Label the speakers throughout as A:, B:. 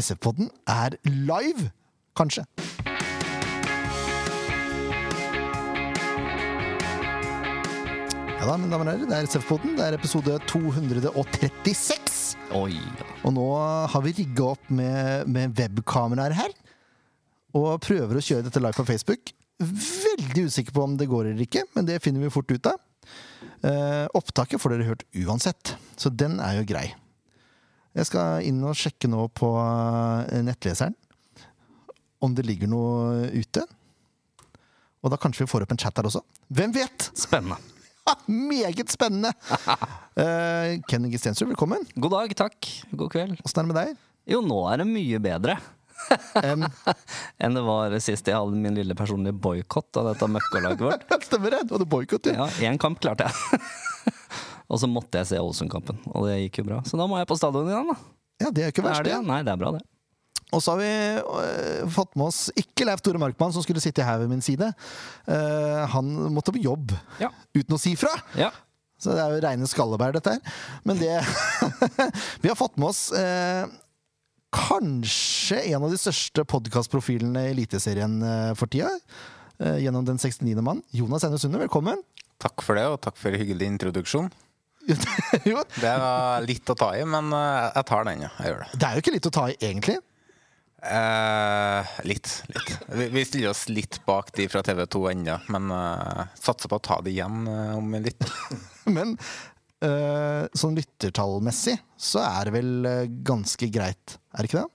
A: SF-podden er live, kanskje. Ja da, mine damer og herrer, det er SF-podden. Det er episode 236.
B: Oi.
A: Og nå har vi rigga opp med, med webkameraer her. Og prøver å kjøre dette live på Facebook. Veldig usikker på om det går eller ikke, men det finner vi fort ut av. Eh, opptaket får dere hørt uansett, så den er jo grei. Jeg skal inn og sjekke nå på eh, nettleseren om det ligger noe ute. Og da kanskje vi får opp en chat der også. Hvem vet?
B: Spennende.
A: Meget spennende! Uh, Ken Inge Stensrud, velkommen.
B: God dag, takk. God kveld.
A: Åssen er det med deg?
B: Jo, nå er det mye bedre
A: um,
B: enn det var sist jeg hadde min lille personlige boikott av dette møkkalaget vårt.
A: Stemmer det! Du hadde boikott, du.
B: Ja, én kamp klarte jeg. Og så måtte jeg se Ålesund-kampen, og det gikk jo bra. Så da må jeg på stadion igjen, da.
A: Ja, det er jo ikke verst,
B: Er det? Nei, det er bra, det.
A: Og så har vi øh, fått med oss ikke Leif Tore Markmann, som skulle sitte her ved min side. Uh, han måtte på jobb
B: Ja.
A: uten å si fra!
B: Ja.
A: Så det er jo reine skallebær, dette her. Men det Vi har fått med oss eh, kanskje en av de største podkastprofilene i Eliteserien eh, for tida. Eh, gjennom Den 69. mann. Jonas Eine Sunde, velkommen.
C: Takk for det, og takk for hyggelig introduksjon.
A: Jo,
C: Det var litt å ta i, men eh, jeg tar den, ja. Jeg gjør det.
A: det er jo ikke litt å ta i, egentlig.
C: Eh, litt. litt. Vi, vi stiller oss litt bak de fra TV 2 ennå, men eh, satser på å ta det igjen eh, om litt.
A: Men eh, sånn lyttertallmessig så er det vel eh, ganske greit, er det ikke det?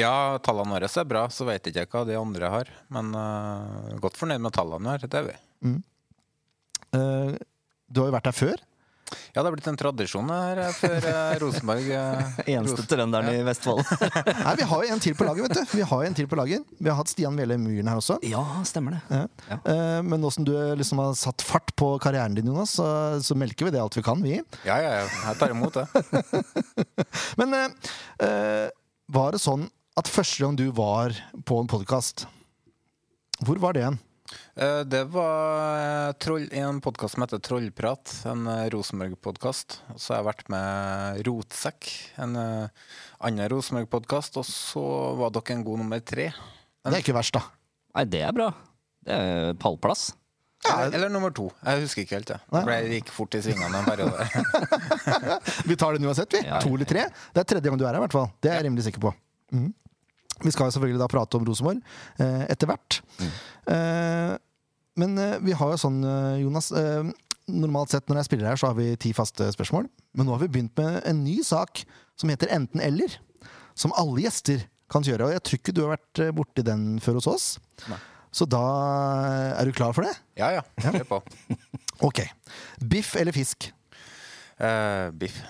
C: Ja, tallene våre er bra, så vet jeg ikke hva de andre har. Men uh, godt fornøyd med tallene våre, det er vi.
A: Eh, du har jo vært der før.
C: Ja, det har blitt en tradisjon her for før eh, Rosenborg eh,
B: Eneste trønderen i Vestfold.
A: Nei, Vi har jo en til på laget, vet du. Vi har jo en til på laget. Vi har hatt Stian Vele Myhren her også.
B: ja, stemmer det.
A: Ja.
B: Ja.
A: Eh, men nå som du liksom har satt fart på karrieren din, Jonas, så, så melker vi det alt vi kan, vi.
C: Ja, ja, ja. Jeg tar imot det.
A: Men eh, eh, var det sånn at første gang du var på en podkast Hvor var det hen?
C: Eh, Det var eh, troll, en podkast som heter Trollprat, en eh, Rosenborg-podkast. Så har jeg vært med Rotsekk, en annen Rosenborg-podkast. Og så var dere en god nummer tre.
A: Det er ikke verst, da.
B: Nei, det er bra. Det er pallplass.
C: Eller, eller nummer to. Jeg husker ikke helt. det.
A: Nei.
C: Det ble- gikk fort i svingene en periode.
A: Vi tar den uansett, vi.
B: Ja, ja,
A: To eller tre. Det er tredje gang du er her, i hvert fall. Det er jeg rimelig sikker på. Mhm. Vi skal jo selvfølgelig da prate om Rosenborg eh, etter hvert. Eh, men eh, vi har jo sånn, eh, Jonas eh, Normalt sett når jeg spiller her, så har vi ti faste spørsmål. Men nå har vi begynt med en ny sak som heter Enten-eller. Som alle gjester kan kjøre. Og jeg tror ikke du har vært borti den før hos oss.
C: Nei.
A: Så da er du klar for det?
C: Ja ja, kjør på.
A: Ok. Biff eller fisk?
C: Uh, biff.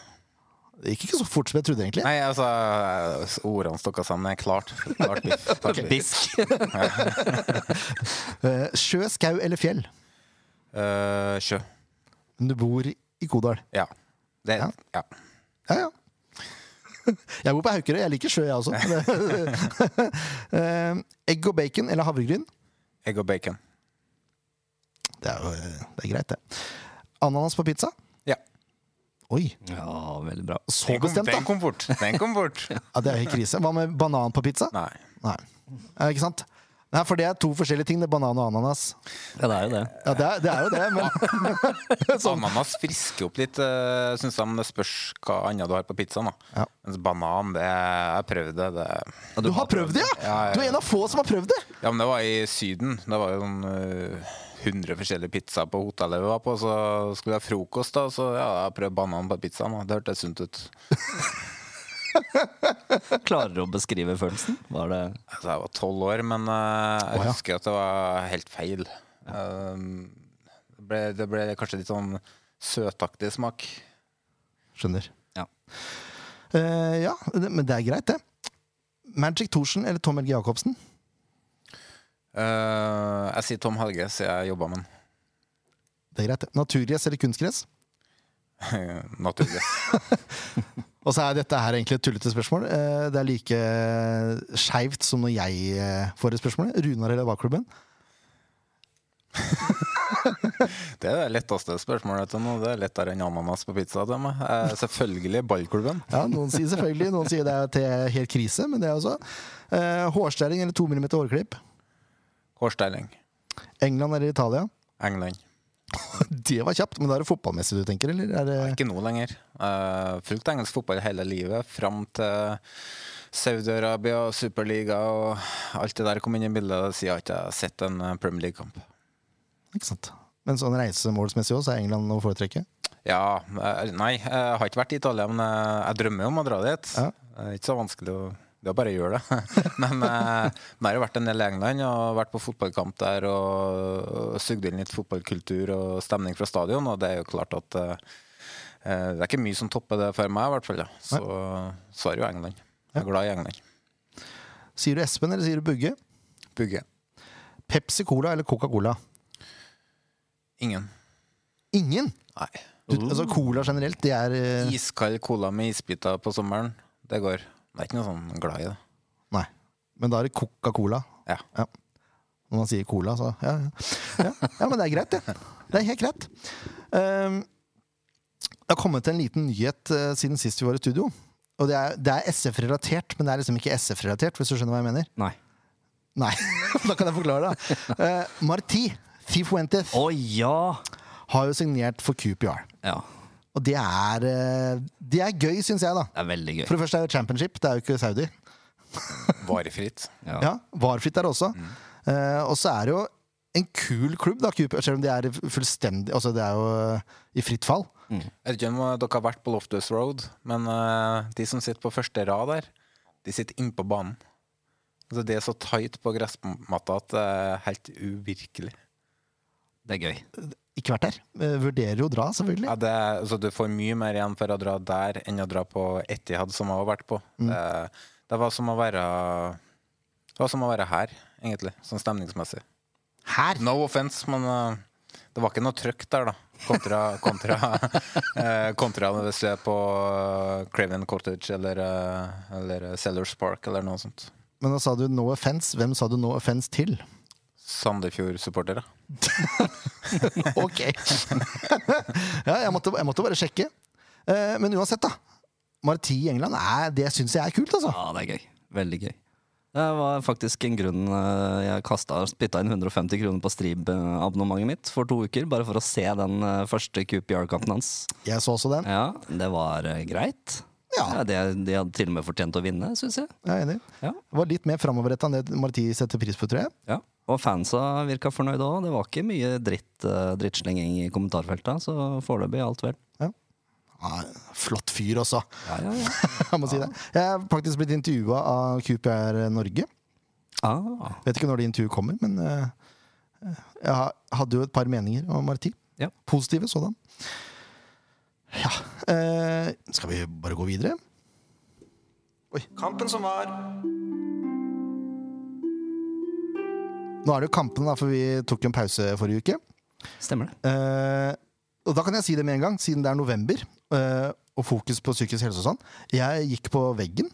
A: Det gikk ikke så fort som jeg trodde, egentlig.
C: Nei, altså eh, Ordene stokka sammen. Klart. Klart biff. Klart.
B: Bisk.
A: Eh, sjø, skau eller fjell?
C: Uh, sjø.
A: Men du bor i Kodal.
C: Ja. Det,
A: Ja.
C: ja.
A: Ja, ja. Jeg bor på Haukerøy. Jeg liker sjø, jeg også. Egg og bacon eller havregryn?
C: Egg og bacon.
A: Det er jo det er greit, det. Ananas på pizza? Oi,
B: Ja, veldig bra.
A: så
C: Den kom,
A: bestemt,
C: den kom fort. Den kom fort.
A: Ja, det er helt krise. Hva med banan på pizza?
C: Nei.
A: Nei. Eh, ikke sant? Nei, For det er to forskjellige ting. Det er banan og ananas.
B: Ja, det er jo det.
A: Ja, det er, det er jo det, men sånn.
C: Ananas frisker opp litt, uh, syns jeg, men det spørs hva annet du har på pizzaen. da.
A: Ja.
C: Mens banan, det Jeg har prøvd det. det.
B: Ja,
A: Du har prøvd det, ja?
C: Ja, ja,
A: Du er en av få som har prøvd det!
C: Ja, men det var i Syden. Det var jo sånn uh, 100 forskjellige pizzaer på hotellet vi var på. Så skulle jeg ha frokost, da, så ja, jeg prøvde banan på pizzaen. da. Det hørtes sunt ut.
B: Klarer du å beskrive følelsen? Var det
C: Altså, jeg var tolv år, men uh, jeg
A: ja.
C: husker at det var helt feil. Uh, det, ble, det ble kanskje litt sånn søtaktig smak.
A: Skjønner.
B: Ja.
A: Uh, ja, det, men det er greit, det. Magic Thorsen eller Tom Helge Jacobsen?
C: Uh, jeg sier Tom Helge, så jeg jobba med
A: Det er greit. Naturgress eller kunstgress?
C: Naturgress.
A: Og så er dette her egentlig et tullete spørsmål. Eh, Det er like skeivt som når jeg eh, får et spørsmål. Runar eller hva-klubben?
C: Det er det letteste spørsmålet til nå. Det er lettere enn ananas på pizza til meg. Eh, selvfølgelig ballklubben.
A: Ja, Noen sier selvfølgelig, noen sier det er til helt krise, men det er også. Eh, hårstelling eller to millimeter hårklipp.
C: Hårstelling.
A: England eller Italia.
C: England.
A: Det var kjapt, men da er det fotballmessig du tenker, eller? Er det
C: Ikke nå lenger. Uh, fulgt engelsk fotball hele livet, fram til Saudi-Arabia og Superliga og alt det der kom inn i bildet. Siden jeg ikke har sett en eh, Premier League-kamp.
A: Ikke sant. Men sånn reisemålsmessig også, så er England å foretrekke?
C: Ja, eh, nei, jeg har ikke vært i Italia, men jeg drømmer om å dra dit.
A: Ja.
C: Det er ikke så vanskelig å det er bare å gjøre det. Men eh, jeg har jo vært en del i England og vært på fotballkamp der og sugd inn litt fotballkultur og stemning fra stadion, og det er jo klart at eh, eh, det er ikke mye som topper det for meg, i hvert fall. Ja. Så, så er det jo England. Jeg er glad i England.
A: Sier du Espen, eller sier du Bugge?
C: Bugge.
A: Pepsi Cola eller Coca-Cola?
C: Ingen.
A: Ingen!
C: Nei.
A: Du, altså Cola generelt, det er eh,
C: Iskald cola med isbiter på sommeren, det går. Jeg er ikke noe sånn glad i det.
A: Nei. Men da er det Coca-Cola.
C: Ja.
A: Når man sier cola, så ja, ja. ja, ja men det er greit, det. Det er helt greit. Um, det har kommet en liten nyhet uh, siden sist vi var i studio. Og det er, det er SF-relatert, men det er liksom ikke SF-relatert, hvis du skjønner hva jeg mener?
B: Nei.
A: Nei, da kan jeg forklare det. Uh, Marti Cifuentes
B: oh, ja!
A: har jo signert for QPR.
B: Ja.
A: Og det er, eh, det er gøy, syns jeg, da.
B: Det er veldig gøy.
A: For det første er det championship, det er jo ikke Saudi.
C: Varefritt.
B: Ja.
A: Ja, varefritt er det også. Eh, og så er det jo en kul klubb, da, Cooper, selv om de er fullstendig Altså, det er jo eh, i fritt fall.
C: Jeg vet ikke om dere har vært på Loftus Road, men uh, de som sitter på første rad der, de sitter innpå banen. Altså, det er så tight på gressmatta at det er helt uvirkelig.
B: Det er gøy.
A: Ikke vært der. Eh, vurderer jo å dra, selvfølgelig.
C: Ja, det, er- altså, du får mye mer igjen for å dra der enn å dra på Etihad, som jeg har vært på. Det, det var som å være Det var som å være her, egentlig, sånn stemningsmessig.
A: Her!
C: No offense, men uh, det var ikke noe trøkk der, da. Kontra, kontra, eh, kontra hvis du er på eh, Craven Cottage eller, eh, eller Sellers Park eller noe sånt.
A: Men da sa du no offence. Hvem sa du no offence til?
C: Sandefjord-supportere.
A: Ok! ja, jeg måtte, jeg måtte bare sjekke. Eh, men uansett, da. Marti i England, er, det syns jeg er kult, altså.
B: Ja, det er gøy. Veldig gøy. Det var faktisk en grunn eh, jeg kasta spytta inn 150 kroner på Strib-abonnementet mitt for to uker, bare for å se den eh, første QPR-kampen hans.
A: Jeg så også den.
B: Ja, det var eh, greit.
A: Ja.
B: det, de hadde til og med fortjent å vinne, syns jeg.
A: Jeg er enig.
B: Ja.
A: Det var litt mer framoverretta enn det Marti setter pris på, tror jeg.
B: Ja. Og fansa virka fornøyde òg. Det var ikke mye dritt, uh, drittslenging i kommentarfeltet, så foreløpig alt vel.
A: Ja, flott fyr, også.
B: Ja, ja, ja.
A: Jeg må si det. Jeg er faktisk blitt intervjua av QPR Norge.
B: Ah,
A: Vet ikke når det intervjuet kommer, men eh, jeg hadde jo et par meninger om Marti.
B: Ja.
A: Positive sådan. Ja. eh, skal vi bare gå videre?
D: Kampen som var.
A: Nå er det jo kampene, da, for vi tok jo en pause forrige uke.
B: stemmer det.
A: Eh, og da kan jeg si det med en gang, siden det er november eh, og fokus på psykisk helse og sånn. Jeg gikk på veggen,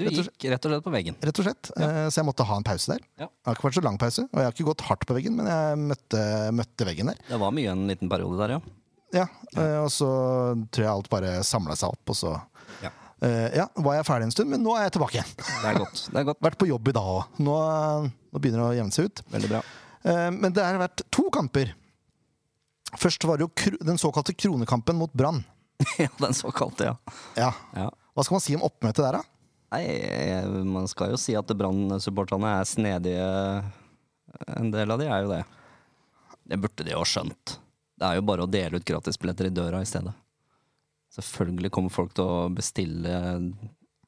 B: Du
A: Rett
B: gikk rett og slett på veggen.
A: rett og slett. Eh, så jeg måtte ha en pause der.
B: Ja.
A: Det har ikke vært så lang pause, og jeg har ikke gått hardt på veggen, men jeg møtte, møtte veggen der.
B: Det var mye en liten periode der, ja.
A: Ja, eh, og så tror jeg alt bare samla seg opp, og så
B: Ja.
A: eh, ja, var jeg ferdig en stund, men nå er jeg tilbake igjen.
B: Det er godt. Det er godt.
A: Vært på jobb i dag òg. Nå, nå begynner det å jevne seg ut.
B: Veldig bra.
A: Eh, men det har vært to kamper. Først var det jo den såkalte kronekampen mot Brann.
B: ja, den såkalte, ja.
A: Ja.
B: ja.
A: Hva skal man si om oppmøtet der, da?
B: Nei, man skal jo si at Brann-supporterne er snedige. En del av de er jo det. Det burde de jo ha skjønt. Det er jo bare å dele ut gratisbilletter i døra i stedet. Selvfølgelig kommer folk til å bestille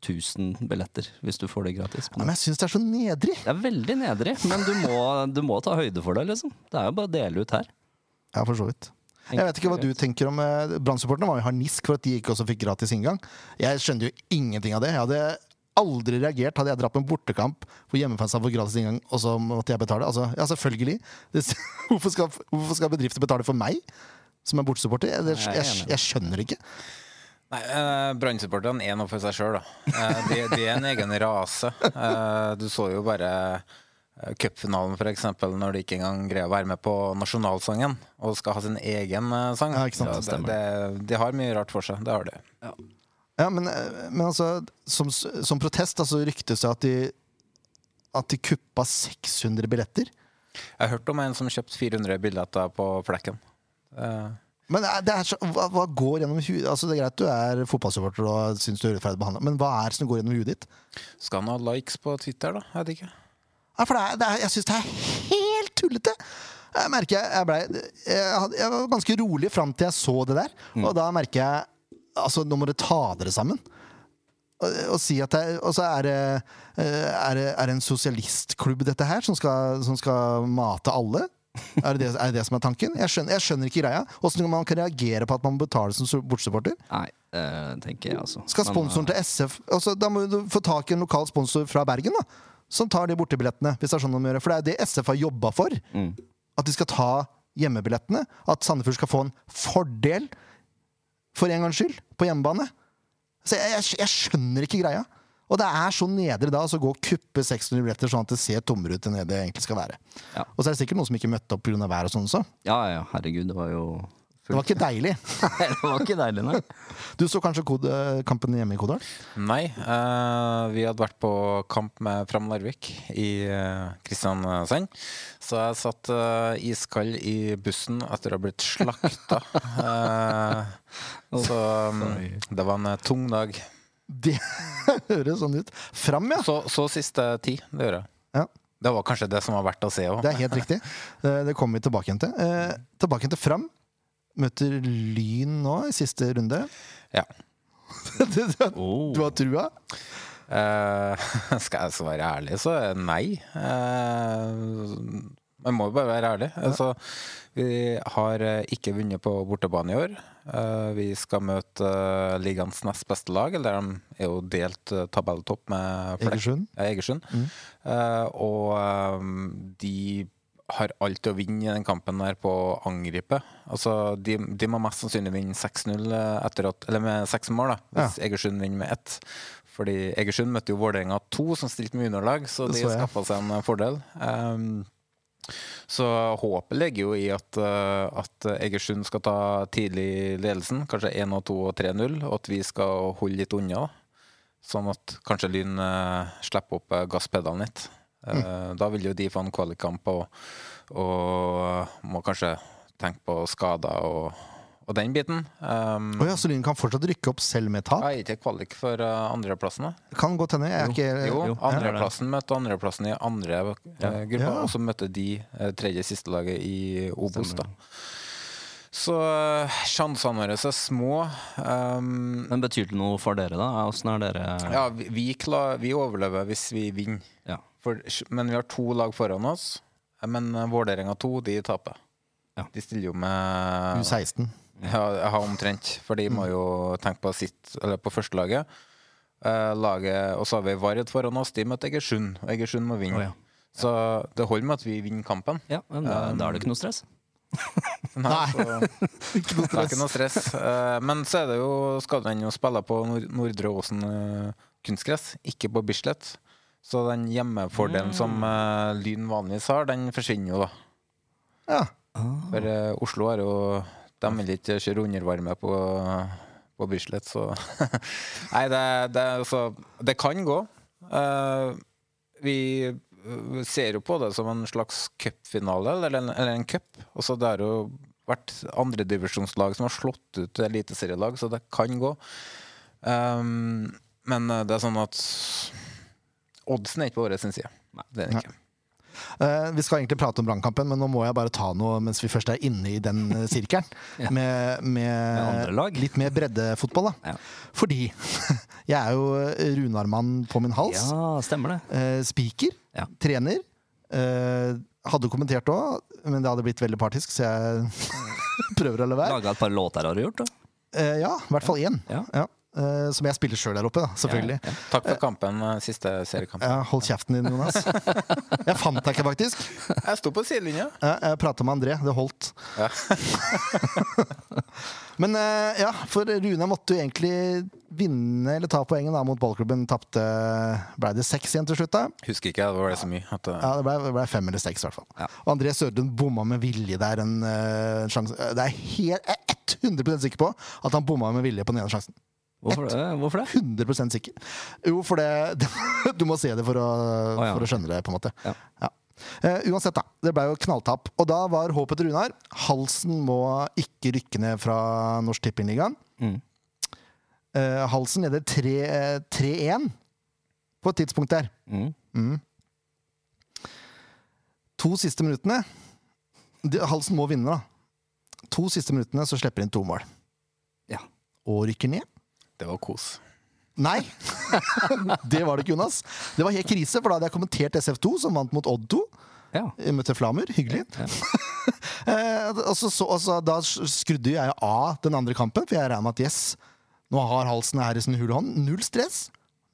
B: 1000 billetter hvis du får det gratis.
A: Ja, men jeg syns det er så nedrig.
B: Det er veldig nedrig, men du må, du må ta høyde for det, liksom. Det er jo bare å dele ut her.
A: Ja, for så vidt. Jeg vet ikke hva du tenker om Brannsupporterne Brann-supporterne var jo harnisk for at de ikke også fikk gratis inngang. Jeg skjønner jo ingenting av det. Jeg hadde aldri reagert hadde jeg dratt på en bortekamp hvor hjemmefansa får gratis inngang, og så måtte jeg betale. Altså, ja, selvfølgelig. Det, hvorfor, skal, hvorfor skal bedrifter betale for meg som er bortesupporter? Jeg,
B: Jeg
A: jeg, jeg skjønner ikke.
C: Nei, eh, Brann-supporterne er noe for seg sjøl, da. Eh, de, de er en egen rase. Eh, du så jo bare cupfinalen, f.eks., når de ikke engang greier å være med på nasjonalsangen og skal ha sin egen sang.
A: Ja, ikke sant.
C: Så det, det, de har mye rart for seg. Det har de.
A: Ja, men, eh, men altså, som, som protest altså, så ryktes det at de at de kuppa 600 billetter.
C: Jeg hørte om en som kjøpte 400 billetter på Flekken. Uh.
A: Men er- det er så, hva, hva går gjennom huet altså, Det er greit du er fotballsupporter og syns du er urettferdig behandla, men hva er det som går gjennom huet ditt?
C: skal han ha likes på Twitter, da? Jeg vet ikke.
A: Ja, for det er, det er, jeg syns det er helt tullete! Jeg merker jeg, ble, jeg, jeg var ganske rolig fram til jeg så det der. Og da merker jeg Altså, nå må dere ta dere sammen. Og, si at det, og så er det, eh, er det er det en sosialistklubb, dette her, som skal, som skal mate alle? Er det, er det som er tanken? Jeg skjønner, jeg skjønner ikke greia. Åssen man kan reagere på at man må betale som bortsupporter.
B: Nei, det tenker jeg, altså.
A: Skal sponsoren til SF altså, Da må du få tak i en lokal sponsor fra Bergen, da. Som tar de bortebillettene. Hvis det er sånn de gjør. For det er det SF har jobba for.
B: Mm.
A: At de skal ta hjemmebillettene. At Sandefjord skal få en fordel, for en gangs skyld, på hjemmebane. Så jeg, jeg, jeg skjønner ikke greia. Og det er så nedre da så gå og kuppe 600 billetter sånn at det ser tommere ut enn det det egentlig skal være.
B: Ja.
A: Og så er det sikkert noen som ikke møtte opp pga. vær og sånn også.
B: Ja, ja, herregud, det var jo
A: Det var ikke deilig.
B: Nei, det var ikke deilig, nei.
A: Du så kanskje kode, kampen hjemme i Kodal?
C: Nei, Uh, vi hadde vært på kamp med Fram Larvik i eh, Kristiansand. Så jeg satt uh, iskald i bussen etter å ha blitt slakta. uh, så um, det var en tung dag.
A: Det høres sånn ut. Fram, ja.
C: Så, så siste ti, det gjør jeg.
A: ja.
C: Det var kanskje det som var verdt å se òg.
A: Det er helt riktig. Det kommer vi tilbake igjen til. Eh, tilbake igjen til Fram. Møter Lyn nå i siste runde.
C: Ja.
A: du, du,
B: Oh.
A: du har trua?
C: Uh, skal jeg være ærlig, så er nei. Uh, man må jo bare være ærlig. Altså, vi har eh, ikke vunnet på bortebane i år. Uh, vi skal møte uh, ligaens nest beste lag, eller de er jo delt uh, tabelltopp med
A: Egersund.
C: Ja, Egersund. Eh, og um, de har alt å vinne i den kampen der på å angripe. Altså, de, de må mest sannsynlig vinne 6-0 etter at Eller med seks mål, da, hvis Egersund vinner med ett. Fordi Egersund møtte jo Vålerenga 2, som stilte med underlag, så de
A: så
C: skaffa seg en fordel. Um, så håpet ligger jo i at, uh, at Egersund skal ta tidlig ledelsen, kanskje 1 2 og 3-0, og at vi skal holde litt unna. Sånn at kanskje Lyn uh, slipper opp gasspedalen litt. Uh, Da vil jo de få en kvalikkamp og, og må kanskje tenke på skader og, og den biten. Um,
A: oh ja, så Lyn kan fortsatt rykke opp selv med tap?
C: jeg er ikke kvalik for uh, andreplassen, da.
A: Kan godt hende. Jeg er ikke
C: Jo,
B: jo,
C: andreplassen møtte andreplassen i andre eh, gruppe,
A: Ja.
C: og så møtte de eh, tredje siste laget i Obos, da. Så eh, sjansene våre er små. Um,
B: Men betyr det noe for dere, da? Åssen er dere
C: ja, vi, vi, klar, vi overlever hvis vi vinner.
B: Ja.
C: For, men vi har to lag foran oss. Men eh, Vålerenga 2, de taper.
B: Ja.
C: De stiller jo med
A: U16.
C: Ja, jeg har omtrent. For de må jo tenke på sitt Eller på førstelaget. Uh, laget, og så har vi Vard foran oss. De møter Egersund, og Egersund må vinne.
B: Å, ja.
C: Så det holder med at vi vinner kampen.
B: Ja, men da, da er det ikke noe stress.
C: Nei, så, det er ikke noe stress. Eh, men så er det jo, skal den jo spille på Nord Nordre Åsen kunstgress, ikke på Bislett. Så den hjemmefordelen som uh, Lyn vanligvis har, den forsvinner jo, da.
A: Ja.
C: For uh, Oslo har jo De vil ikke kjøre undervarme på, på Bislett, så Nei, det, det, er altså, det kan gå. Uh, vi eh, ser jo på det som en slags cupfinale, eller, en- eller en cup. Og så det har jo vært andredivisjonslag som har slått ut eliteserielag, så det kan gå. Um, men eh, det er sånn at oddsen er ikke på vår sin side. Det er den ikke.
A: Uh, vi skal egentlig prate om brannkampen, men nå må jeg bare ta noe mens vi først er inne i den eh, sirkelen.
B: Ja.
A: med, med,
B: med
A: litt mer breddefotball, da.
B: Ja.
A: Fordi jeg er jo eh, Runarmann på min hals.
B: Ja, stemmer det.
A: Uh, Spiker.
B: Ja.
A: Trener. Uh, hadde kommentert òg, men det hadde blitt veldig partisk, så jeg prøver å la være.
B: Laga et par låter har du gjort, da.
A: Ja, i hvert fall én.
B: Ja.
A: Ja. eh, som jeg spiller sjøl der oppe, da, selvfølgelig.
B: Ja,
C: Takk for kampen, eh, siste seriekamp.
A: Ja, hold kjeften din, Jonas. Jeg fant deg ikke, faktisk.
C: Jeg sto på sidelinja.
A: Ja, jeg prata med André. Det holdt.
C: Ja.
A: Men eh, ja, for Runa måtte jo egentlig vinne eller ta poengen da mot ballklubben. Tapte Ble det seks igjen til slutt, da?
C: Husker ikke, det var det så mye. At,
A: Ja, det ble, det ble fem eller seks, i hvert fall.
B: Ja.
A: Og André Sørlund bomma med vilje der. En, sjanse. Det er helt, jeg er 100 sikker på at han bomma med vilje på den ene sjansen.
B: Hvorfor det? Hvorfor det?
A: 100 sikker. Jo, for det Du må se det for å,
B: ja.
A: for å skjønne det, på en måte.
B: Ja.
A: Eh, uansett, da. Det ble jo knalltap. Og da var håpet til Runar Halsen må ikke rykke ned fra Norsk Tippingligaen.
B: Mm.
A: Uh, Halsen leder 3 eh, 3-1 på et tidspunkt der.
B: Mm.
A: To siste minuttene de, Halsen må vinne, da. To siste minuttene så slipper inn to mål.
B: Ja.
A: Og rykker ned.
C: Det var kos.
A: Nei! det var det ikke, Jonas. Det var helt krise, for da hadde jeg kommentert SF2, som vant mot Odd 2.
B: Ja.
A: Jeg møtte Flamur. Hyggelig.
B: Ja.
A: Eh, og så, så, så, da skrudde jeg av den andre kampen, for jeg regna med at yes, nå har halsen her i sin hule hånd. Null stress.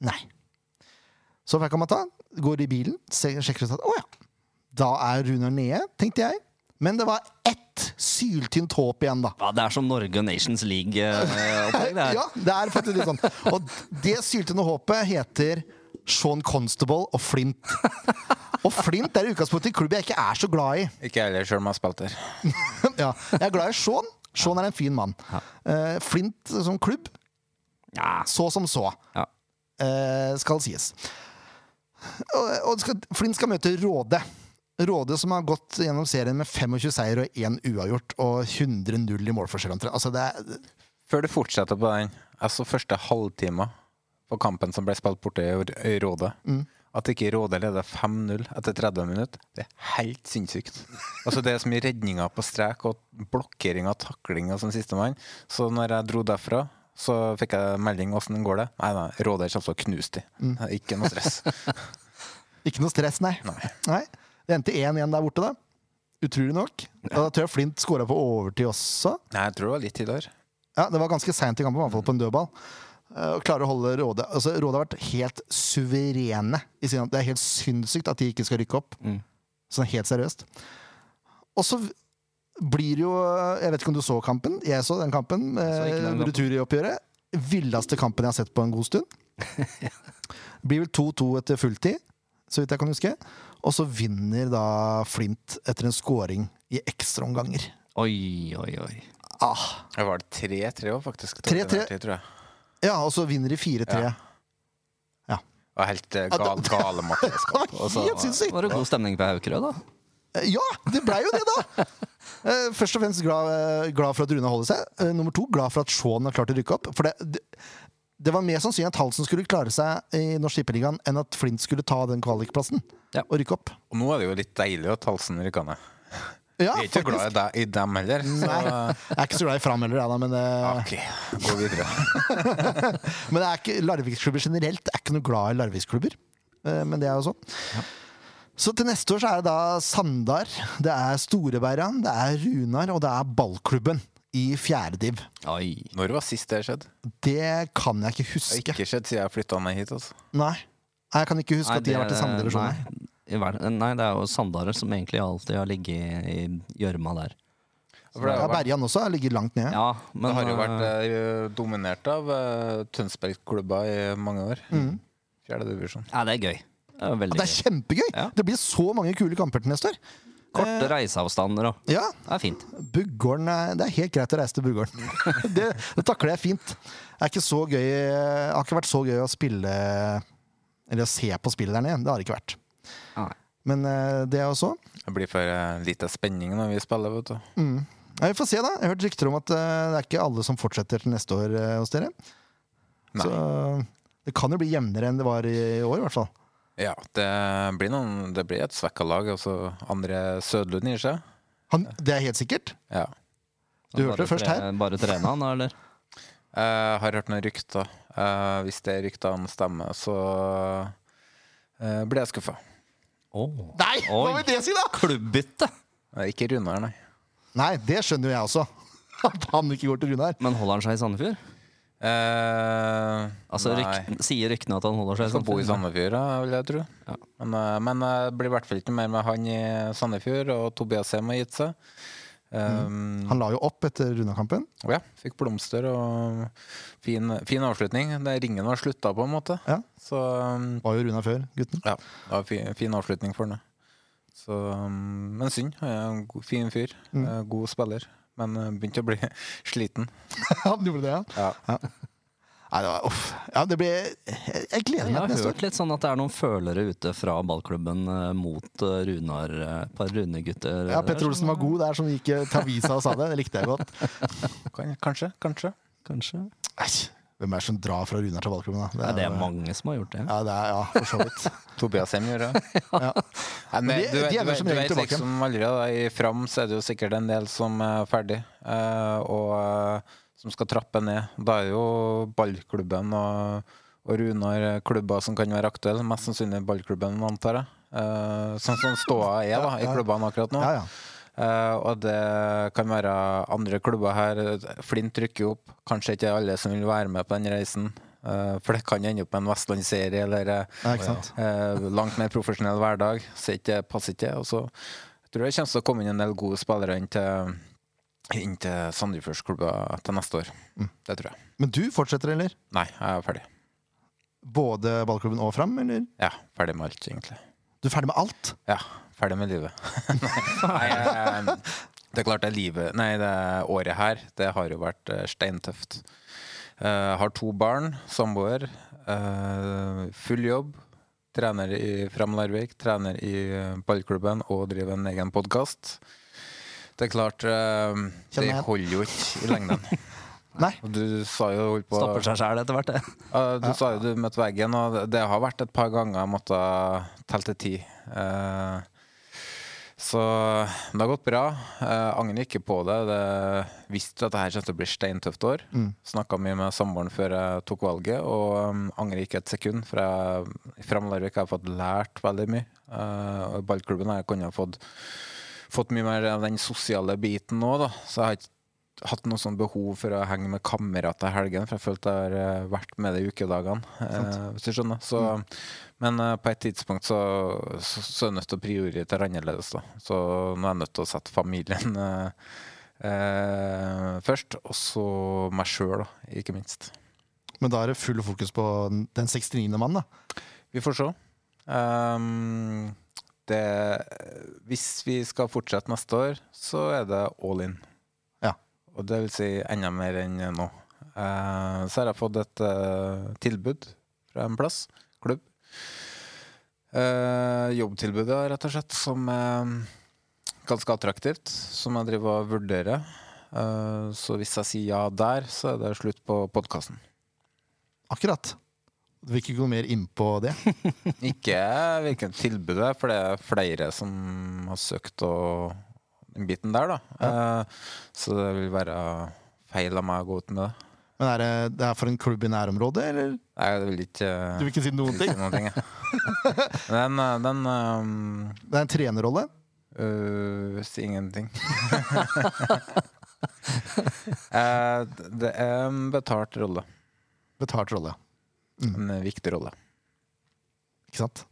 A: Nei. Så fikk kan meg ta? Går i bilen, sjekker at Å ja. Da er Runar nede, tenkte jeg. Men det var ett syltynt håp igjen, da.
B: ja, Det er som Norge Nations League-opplegg, det her.
A: Ja, det er faktisk litt sånn. Og det syltynne håpet heter Sean Constable og Flint. Og Flint er i utgangspunktet en klubb jeg ikke er så glad i.
C: Ikke jeg heller, sjøl om jeg har spilt der.
A: Ja, jeg er glad i Sean. Sean er en fin mann. Uh, Flint som klubb,
B: Ja.
A: så som så,
B: Ja.
A: uh, skal sies. Og, og skal, Flint skal møte Råde. Råde som har gått gjennom serien med 25 seier og 1 uavgjort og 100-0 i målforskjell. Altså det er,
C: Før du fortsetter på den, altså første halvtime på kampen som ble spilt borte i Råde mm. At ikke Råde leder 5-0 etter 30 minutter, det er helt sinnssykt. Altså Det er så mye redninger på strek og blokkering av taklinger som sånn sistemann. Så når jeg dro derfra, så fikk jeg melding åssen går det. Nei, nei, Råde kommer til å knuse de. Ikke noe stress.
A: ikke noe stress, nei. nei. Det endte 1-1 der borte, da. Utrolig nok. Da tror jeg Flint skåra på overtid også.
C: Nei, jeg tror det var litt tidligere.
A: Ja, Det var ganske seint i kampen, i hvert fall på en dødball. Uh, Og klarer å holde Råde altså, Råde har vært helt suverene. I sin, det er helt sinnssykt at de ikke skal rykke opp.
B: Mm.
A: Sånn helt seriøst. Og så blir jo Jeg vet ikke om du så kampen? Jeg så den kampen.
B: så
A: retur
B: i
A: oppgjøret. Villeste kampen jeg har sett på en god stund. Blir vel 2-2 etter fulltid, så vidt jeg kan huske. Og så vinner da Flint etter en scoring i ekstraomganger.
B: Oi, oi, oi.
A: Ah.
C: Det var 3-3 òg, faktisk.
A: 3-3.
C: Tid, tror jeg.
A: Ja, og så vinner de 4-3.
C: Ja. Det var helt eh, gal, gale
A: helt sinnssykt!
B: Var det god stemning på Haukerød, da?
A: Eh, Ja, det blei jo det, da! Eh, Først og fremst glad, glad for at Rune holder seg. Nummer to, glad for at Shaun har klart å rykke opp. For det, det, det var mer sannsynlig at Halsen skulle klare seg i Norsk Tippeligaen enn at Flint skulle ta den kvalikplassen
B: Ja.
A: og rykke opp.
C: Og nå er det jo litt deilig at Halsen rykker ned.
A: Ja,
C: Jeg er ikke faktisk. glad i, dem heller. Så,
A: Nei, jeg er ikke så glad i Fram heller, jeg da, men, uh...
C: ok, gå videre.
A: men det er ikke, Larviksklubber generelt er ikke noe glad i Larviksklubber. Uh, Men det er jo sånn. Så til neste år så er det da Sandar, det er Storebeiran, det er Runar og det er Ballklubben i fjerde div.
B: Oi.
C: Når var sist det skjedde?
A: Det kan jeg ikke huske.
C: Det har ikke skjedd siden jeg flytta meg hit. Altså.
A: Nei. Jeg kan ikke huske
B: Nei,
A: at de har vært i samme divisjon.
B: Nei, nei, det er jo Sandare som egentlig alltid har ligget i gjørma der.
C: For det,
A: Ja,
C: har
A: Berjan også ligger langt nede.
B: Ja, men
C: det har jo vært
B: eh,
C: eh, dominert av uh, Tønsberg-klubba i mange år. Fjerde divisjon.
B: Ja, det er gøy. Det er ja,
A: Det er kjempegøy!
B: Ja.
A: Det blir så mange kule kamper til neste år.
B: Korte reiseavstander òg.
A: Ja,
B: Det er fint.
A: Buggården er, Det er helt greit å reise til Buggården. det, det takler jeg fint. Det er ikke så gøy Det har ikke vært så gøy å spille Eller å se på spillet der nede. Det har det ikke vært.
B: Nei.
A: Men eh, det er også
C: Det blir for uh, lite spenning når vi spiller, vet du.
A: mm. ja, Vi får se, da. Jeg har hørt rykter om at uh, det er ikke alle som fortsetter til neste år uh, hos dere.
C: Nei.
A: Så det kan jo bli jevnere enn det var i år, i hvert fall.
C: Ja, det blir, noen, det blir et svekka lag. Altså André Sødlund gir seg.
A: Han, det er helt sikkert.
C: Ja.
A: Du hørte det først her.
B: Bare trene han, da, eller?
C: Jeg har hørt noen rykter. Eh, hvis det ryktene stemmer, så uh, blir jeg skuffa.
A: Nei, hva vil det si, da?!
B: Klubbbytte!
C: Ikke Runar, nei.
A: Nei, det skjønner jo jeg også. At han ikke går til Runar.
B: Men holder han seg i Sandefjord?
C: Eh,
B: Altså, rykt, Sier ryktene at han holder seg
C: Jeg skal bo i
B: Sandefjord?
C: Sandefjord, ja, vil jeg tro.
B: Ja.
C: Men, eh, men det blir i hvert fall ikke mer med han i Sandefjord, og Tobias Heim har gitt seg. Um,
A: Han la jo opp etter Runa-kampen.
C: ja, fikk blomster og fin, fin avslutning. Det Ringen var slutta på, en måte.
A: Ja.
C: Så um,
A: Var jo Runa før, gutten.
C: ja, det var fin, fin avslutning for han. Så, um, men synd. Han er en fin fyr.
A: Mm.
C: eh, God spiller. Men eh, begynte å bli sliten.
A: Han gjorde det, ja.
C: Ja.
A: Nei, det var, uff. Ja, det ble Jeg, jeg gleder
B: Jeg
A: meg
B: har
A: til neste år.
B: hørt litt sånn at det er noen følere ute fra ballklubben eh, mot eh, Runar, et par Rune-gutter.
A: Ja, Petter Olsen var god der, som gikk til avisa og sa det. Det likte jeg godt.
C: Kan, kanskje, kanskje.
B: Kanskje?
A: Æsj, hvem er det som drar fra Runar til ballklubben, da?
B: ja, det er mange som har gjort det.
A: Ja, det er, ja, for så vidt.
C: Tobias Hem gjør det.
A: Ja.
C: Nei, men
A: de-
C: du,
A: de
C: du,
A: som
C: du vet liksom allerede I Fram så er det jo sikkert en del som er ferdig, uh, og uh, som skal trappe ned. Da er det jo ballklubben og, og Runar klubber som kan være aktuelle. Mest sannsynlig ballklubben, antar jeg. Uh, sånn som ståa er da, i klubbene akkurat nå.
A: Ja, ja.
C: Eh, og det kan være andre klubber her. Flint rykker opp. Kanskje ikke alle som vil være med på den reisen. Eh, for det kan ende opp med en Vestlandsserie eller eh,
A: ja
C: langt mer profesjonell hverdag. Så ikke passer ikke. Og så tror jeg det kommer til å komme inn en del gode spillere inn til, inn til Sandefjordsklubber til neste år.
A: Mm.
C: Det tror jeg.
A: Men du fortsetter, eller?
C: Nei, jeg er ferdig.
A: Både ballklubben og Fram, eller?
C: Ja, ferdig med alt, egentlig.
A: Du er ferdig med alt?
C: Ja, ferdig med livet. nei, eh, det er klart det er livet Nei, det året her, det har jo vært eh, steintøft. Eh, har to barn, samboer. eh, full jobb. Trener i Fram Larvik, trener i ballklubben og driver en egen podkast. Det er klart eh, Det holder jo ikke i lengden.
A: Nei.
C: Du sa jo holdt på
B: Stopper seg sjæl etter hvert, det.
C: ja, du sa jo du møtte veggen, og det- har vært et par ganger jeg måtte telle til ti. Eh, så det har gått bra. Jeg angrer ikke på det. det visste at det her kommer til å bli steintøft år.
A: Mm.
C: Snakka mye med samboeren før jeg tok valget, og um, angrer ikke et sekund. For jeg, Fram Larvik har jeg fått lært veldig mye. Uh, ballklubben har jeg kunnet fått, fått mye mer av den sosiale biten nå, da. Så jeg har ikke hatt noe sånn behov for å henge med kamerater i helgen, for jeg følte jeg har eh, vært med i ukedagene, eh, hvis du skjønner. Så, Men uh, på et tidspunkt så, så, så er jeg nødt til å prioritere annerledes, da. Så nå er jeg nødt til å sette familien uh, uh, først, og så meg sjøl, ikke minst.
A: Men da er det full fokus på den 69. mannen, da.
C: Vi får se. Um, det, hvis vi skal fortsette neste år, så er det all in.
A: Ja.
C: Og det vil si enda mer enn nå. Uh, så har jeg fått et uh, tilbud fra en plass, klubb. Uh, jobbtilbudet, rett og slett, som er ganske attraktivt, som jeg driver og vurderer. Eh, så hvis jeg sier ja der, så er det slutt på podkasten.
A: Akkurat. Du vil ikke gå mer inn på det?
C: Ikke hvilket tilbud det er, for det er flere som har søkt og den biten der, da. Eh, så det vil være feil av meg å gå ut med det.
A: Men er det, det er for en klubb i nærområdet, eller?
C: Nei, det vil ikke
A: Du vil ikke si noen ting?
C: si noen ting. jeg. Den, eh, den um,
A: Det er en trenerrolle?
C: Uh, Si ingenting. Eh, det er en betalt rolle.
A: Betalt rolle.
C: En viktig rolle.
A: Ikke sant?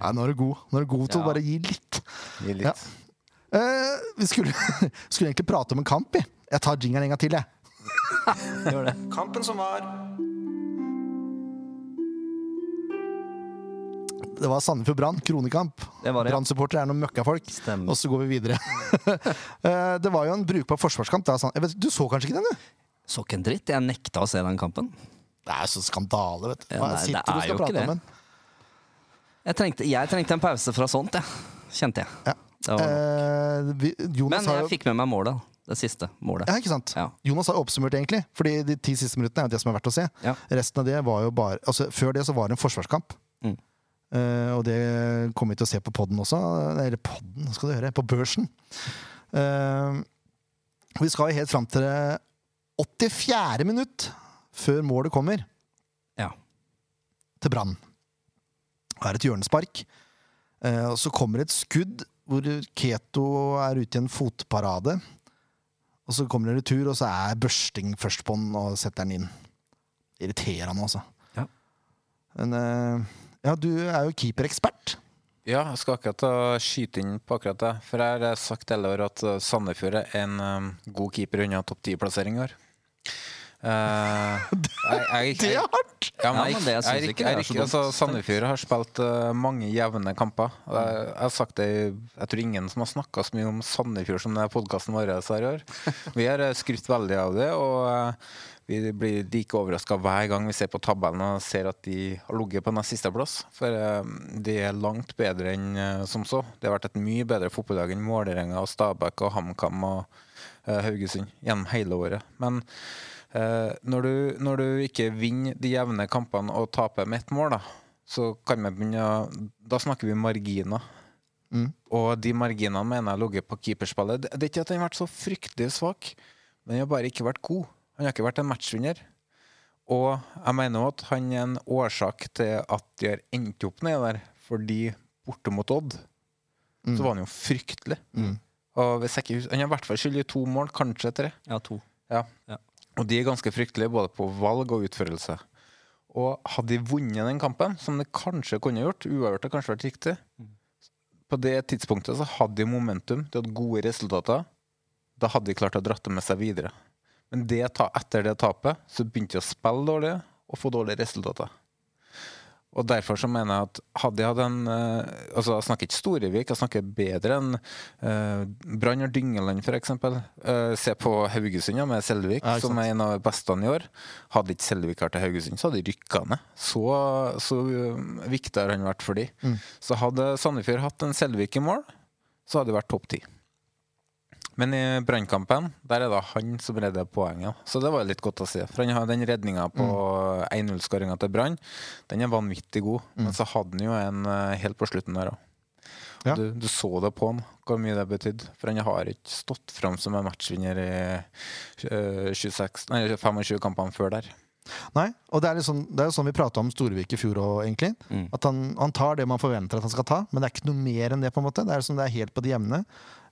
A: Nei, nå er du god. Nå er du god til
C: Ja.
A: å bare gi litt.
C: Gi litt.
A: Ja. Uh, vi skulle, skulle egentlig prate om en kamp, jeg. Jeg tar jingeren en gang til, jeg.
B: Gjør det.
A: Kampen som var. Det var Sandefjord Brann, kronekamp.
B: Ja.
A: Brann-supportere er noen møkkafolk.
B: Stemmer.
A: Og så går vi videre. Eh, det var jo en brukbar forsvarskamp. Da. Jeg vet, du så kanskje ikke den, du?
B: Så ikke en dritt. Jeg nekta å se den kampen.
A: Det er jo så skandale, vet du. Hva
B: det
A: sitter du og skal prate om?
B: Jeg trengte, jeg trengte en pause fra sånt, jeg. Kjente jeg.
A: Ja. Eh, vi, Jonas
B: men
A: har
B: jeg
A: jo
B: fikk med meg målet. Det siste målet.
A: ja, ikke sant?
B: Ja.
A: Jonas har oppsummert, egentlig. Fordi de ti siste minuttene er jo det som er verdt å se.
B: Ja.
A: Resten av det var jo bare Altså, før det så var det en forsvarskamp.
B: Mm.
A: Eh, og det kommer vi til å se på podden også. Eller podden, skal du høre? På børsen. Uh, vi skal helt fram til det 84. minutt før målet kommer
B: Ja.
A: til Brann. Det er et hjørnespark. Uh, og så kommer et skudd hvor Keto er ute i en fotparade. Og så kommer det retur, og så er børsting først på den og setter den inn. irriterende, altså.
B: Ja.
A: Men ja, du er jo keeperekspert.
C: Ja, jeg skal akkurat skyte inn på akkurat det. For jeg har sagt hele året at eh, Sandefjord er en um, god keeper unna topp ti-plassering i år. Uh, jeg, jeg,
A: Det er hardt!
C: Ja,
B: men det
C: jeg, jeg,
B: jeg ikke så dumt.
C: altså, Sandefjord har spilt uh, mange jevne kamper. Og Jeg, jeg har sagt det Jeg tror ingen som har snakka så mye om Sandefjord som podkasten vår her i år. Vi har skrytt veldig av det, og eh, vi blir like overraska hver gang vi ser på tabellen og ser at de har ligget på nest siste plass. For eh, de er langt bedre enn eh, som så. Det har vært et mye bedre fotballag enn Vålerenga Stabæk og HamKam og eh, Haugesund gjennom hele året. Men Eh, når, du, når du ikke vinner de jevne kampene og taper med ett mål, da, så kan vi begynne Da snakker vi marginer.
A: Mm.
C: Og de marginene mener jeg har ligget på keeperspillet. Det det er ikke at den har vært så fryktelig svak, men den har bare ikke vært god. Han har ikke vært en matchvinner. Og jeg mener at han er en årsak til at de har endt opp nedi der, fordi borte mot Odd så var han jo fryktelig.
A: Mm.
C: Og ikke, han har i hvert fall skyld i to mål, kanskje tre.
B: Ja, to.
C: Ja.
B: Ja.
C: Og de er ganske fryktelige både på valg og utførelse. Og hadde de vunnet den kampen, som de kanskje kunne gjort, uavgjort har kanskje vært riktig, på det tidspunktet så hadde de momentum, de hadde gode resultater. Da hadde de klart å dratt det med seg videre. Men det, etter det tapet så begynte jeg å spille dårlig og få dårlige resultater. Og derfor så mener jeg at hadde jeg hatt en eh, Altså, jeg snakker ikke Storevik, jeg snakker bedre enn uh, Brann og Dyngeland, f.eks. Uh, se på Haugesund ja, med Selvik,
A: Ja,
C: som er en av bestene beste i år. Hadde ikke Selvik vært til Haugesund, så hadde de rykka ned. Så, så viktig har han vært for de.
A: Mm.
C: Så hadde Sandefjord hatt en Selvik i mål, så hadde de vært topp ti. Men i Brannkampen, der er det han som redder poenget. Så det var litt godt å se. For han har den redninga på 1-0-skåringa til Brann, den er vanvittig god. Men så hadde han jo en eh, helt på slutten der òg.
A: Ja.
C: Du, du så det på han, hvor mye det betydde. For han har ikke stått fram som en matchvinner i eh, 26, nei, 25 kampene før der.
A: Nei, og det er, det er jo sånn vi prata om Storevik i fjor òg, egentlig.
B: Mm.
A: At han, han tar det man forventer at han skal ta, men det er ikke noe mer enn det. på en måte Det er liksom, det er helt på det jevne.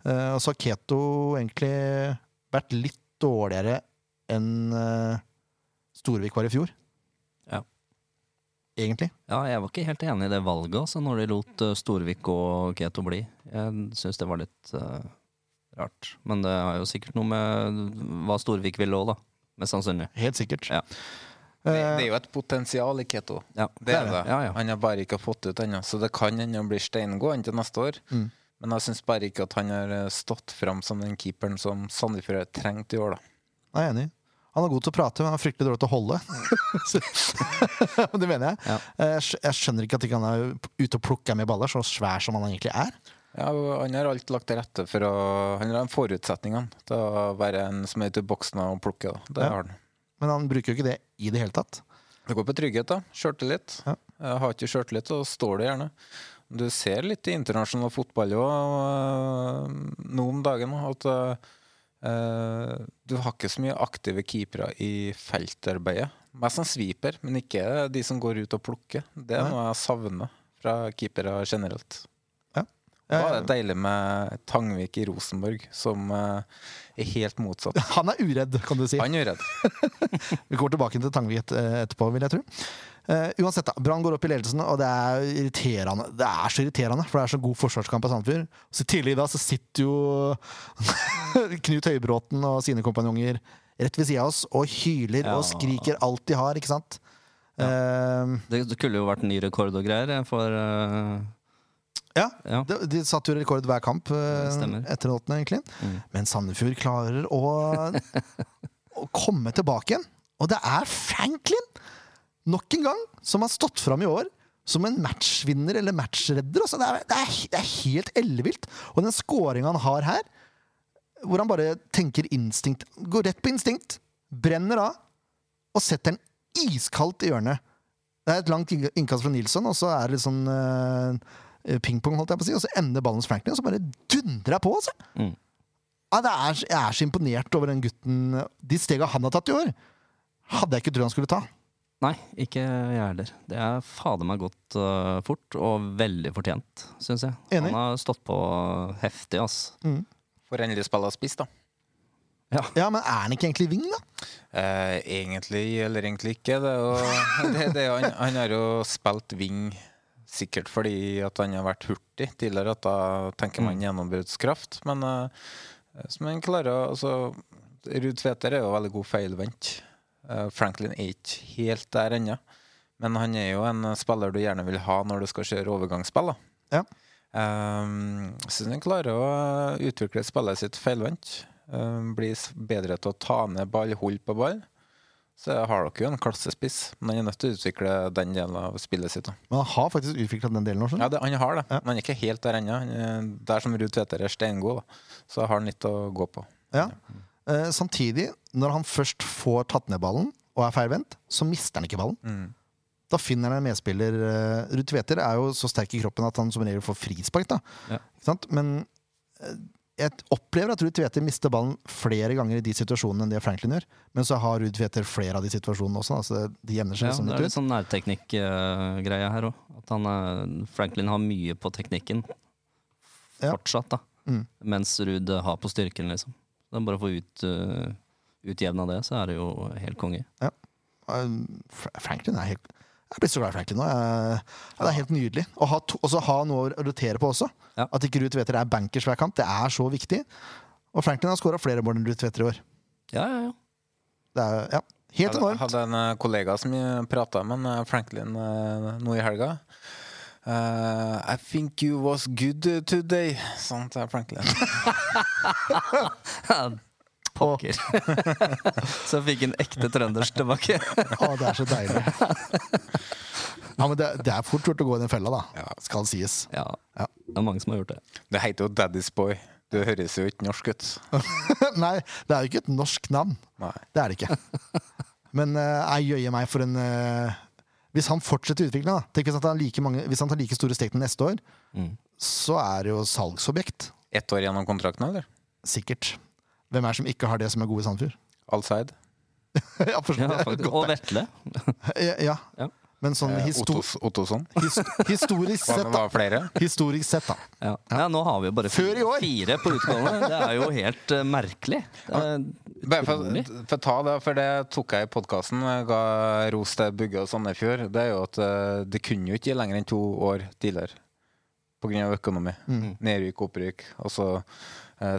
A: Eh, og så har Keto egentlig vært litt dårligere enn uh, Storvik var i fjor.
B: Ja.
A: Egentlig.
B: Ja, jeg var ikke helt enig i det valget, altså, når de lot uh, Storvik og Keto bli. Jeg syns det var litt uh, rart. Men det har jo sikkert noe med hva Storvik ville òg, da. Mest sannsynlig.
A: Helt sikkert.
B: Ja.
C: Det,
A: Eh,
C: det er jo et potensial i Keto.
B: Ja,
C: Det er det.
B: Ja, ja.
C: Han har bare ikke fått ut ennå, så det kan hende han blir steingående til neste år.
A: Mm.
C: Men jeg syns bare ikke at han har eh, stått fram som den keeperen som Sandefjord trengte i år, da.
A: Jeg er enig. Han er god til å prate, men han er fryktelig dårlig til å holde. Det mener jeg.
B: Ja.
A: Eh, Jeg skjønner ikke at ikke han er ute og plukker med baller, så svær som han egentlig er.
C: Ja, Han har alt lagt til rette for å Han har forutsetningene til å være en som er ute i boksen og plukke. Da. Det
A: Ja.
C: har han.
A: Men han bruker jo ikke det i det hele tatt.
C: Det går på trygghet, da. Sjøltillit.
A: Ja.
C: Jeg Har ikke sjøltillit, så står det gjerne. Du ser litt i internasjonal fotball òg nå om dagen at eh, du har ikke så mye aktive keepere i feltarbeidet. Mest som sweeper, men ikke de som går ut og plukker. Det er
A: Nei.
C: noe jeg savner fra keepere generelt.
A: Ja.
C: Er det deilig med Tangvik i Rosenborg, som eh, er helt motsatt.
A: Han er uredd, kan du si.
C: Han er uredd.
A: Vi går tilbake til Tangvik etterpå, vil jeg tro. Eh, uansett, da. Brann går opp i ledelsen, og det er irriterende. Det er så irriterende, for det er så god forsvarskamp av Sandefjord. Så tidlig i dag så sitter jo Knut Høybråten og sine kompanjonger rett ved sida av oss og hyler
B: Ja.
A: og skriker alt de har, ikke sant? Eh,
B: Det, det kunne jo vært ny rekord og greier eh, for uh...
A: ja.
B: Ja.
A: De, de satte jo rekord hver kamp etter den åttende, egentlig.
B: Mm.
A: Men Sandefjord klarer å, å komme tilbake igjen. Og det er Franklin, nok en gang, som har stått fram i år som en matchvinner eller matchredder. Altså, det, er, det, er, det er helt ellevilt. Og den scoringa han har her, hvor han bare tenker instinkt Går rett på instinkt, brenner av, og setter den iskaldt i hjørnet. Det er et langt innkast fra Nilsson, og så er det litt sånn uh, pingpong, holdt jeg på å si, og så ender ballen hos Franklin, og så bare dundrer jeg på, altså.
B: Mm.
A: Ja, det er, jeg er så imponert over den gutten. De stega han har tatt i år, hadde jeg ikke trodd han skulle ta.
B: Nei, ikke jeg heller. Det er fader meg gått uh, fort, og veldig fortjent, syns jeg.
A: Enig.
B: Han har stått på heftig, ass.
C: Får endelig spille spiss, da.
A: Ja, men er han ikke egentlig wing, da?
C: Eh, egentlig eller egentlig ikke. Det er jo, det, det er, han, han har jo spilt wing sikkert fordi at han har vært hurtig tidligere. At da tenker man gjennombruddskraft. Men uh, som han klarer altså, Ruud Tveter er jo veldig god feilvendt. Eh, Franklin er ikke helt der ennå. Men han er jo en spiller du gjerne vil ha når du skal kjøre overgangsspill.
A: Ja.
C: Um, jeg syns han klarer å utvikle spillet sitt feilvendt. Um, blir bedre til å ta ned ball, holde på ball. Så har dere jo en klassespiss, men han er nødt til å utvikle den delen av spillet sitt. da.
A: Men han har faktisk utvikla den delen også.
C: Ja, det, han har det,
A: Ja.
C: men han er ikke helt der ennå. Er Der som Ruud Tveter er steingod, så har han litt å gå på.
A: Ja. Eh, samtidig, når han først får tatt ned ballen og er feilvendt, så mister han ikke ballen.
C: Mm.
A: Da finner han en medspiller. eh, Ruud Tveter er jo så sterk i kroppen at han som regel får frispark.
B: Ja.
A: Sant? Men eh, jeg opplever at Ruud Tveter mister ballen flere ganger i de situasjonene enn det Franklin gjør. Men så har Ruud Tveter flere av de situasjonene også. Altså de jevner seg
B: Ja,
A: ut.
B: det er
A: litt
B: litt sånn nærteknikk-greie her òg. At han, eh, Franklin har mye på teknikken fortsatt, da.
A: Mm.
B: Mens Ruud har på styrken, liksom. Det er bare å få ut, uh, utjevna det, så er det jo helt konge.
A: Ja. Franklin er helt Jeg blir så glad i Franklin nå. Jeg, ja, det er helt nydelig. Og ha, to, også ha noe å rotere på også.
B: Ja.
A: At ikke Ruud Tveter er bankers hver kant. Det er så viktig. Og Franklin har skåra flere mål enn Ruud Tveter i år.
B: Ja, ja, ja.
A: Det er ja, helt
C: Jeg hadde en eh, kollega som prata med eh, Franklin eh, nå i helga. Uh, I think you was good today, sa han til Franklin.
B: Pokker. så fikk han ekte trøndersk tilbake.
A: Å, det er så deilig. Ja, men det, det er fort gjort å gå i den fella, da.
C: Ja.
A: Skal sies.
B: ja,
A: Ja.
B: det er mange som har gjort det.
C: Det heter jo Daddy's Boy. Du høres jo ikke norsk ut.
A: Nei, det er jo ikke et norsk navn.
C: Nei.
A: Det er det ikke. Men uh, jeg jøyer meg for en uh, Hvis han fortsetter Tenk hvis han tar like, mange, hvis han tar like store steg til neste år,
B: Mm.
A: så er det jo salgsobjekt.
C: Ett år gjennom kontrakten, eller?
A: Sikkert. Hvem er det som ikke har det som er gode i Sandefjord?
C: Allside?
A: ja,
B: Ja. Og Vetle.
A: ja, ja.
B: Ja.
A: Men sånn
C: Eh,
A: histo
C: Ottosson?
A: his historisk sett,
C: det
A: da. Historisk sett, da.
B: Ja. ja, nå har vi jo bare fire,
A: år.
B: fire på utgående. Det er jo helt uh, merkelig. Er
C: Bare for, for ta det, for det tok jeg i podkasten. Ga ros til Bugge og Sandefjord. Det er jo at uh, det kunne jo ikke gi lenger enn to år tidligere. Pga. økonomi.
A: Mm.
C: Nedrykk, opprykk. Og så eh,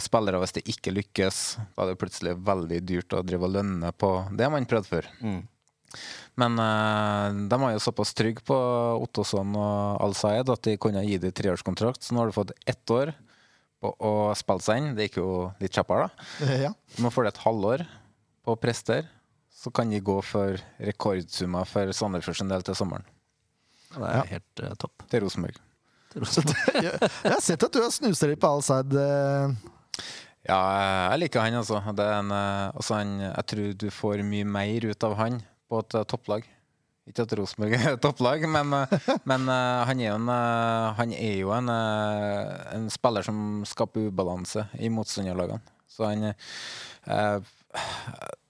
C: spillere, hvis det ikke lykkes, da er det plutselig veldig dyrt å drive og lønne på det man prøvde før.
B: Mm.
C: Men uh, de var jo såpass trygge på Ottosson og Al-Sayed at de kunne gi dem treårskontrakt. Så nå har du fått ett år på å spille seg inn. Det gikk jo litt kjappere, da.
A: Eh, Ja.
C: Nå får du et halvår på å prestere. Så kan de gå for rekordsummer for Sandefjord sin del til sommeren.
B: Det er helt uh, topp.
C: Til Rosenborg.
A: Jeg, jeg har sett at du har snusa litt på all side
C: Ja, jeg liker han, altså. Det er en, eh, altså han, jeg tror du får mye mer ut av han på et eh, topplag. Ikke at Rosenborg er et topplag, men, eh, men eh, han er jo en, eh, han er jo en, eh, en spiller som skaper ubalanse i motstanderlagene. Så han eh,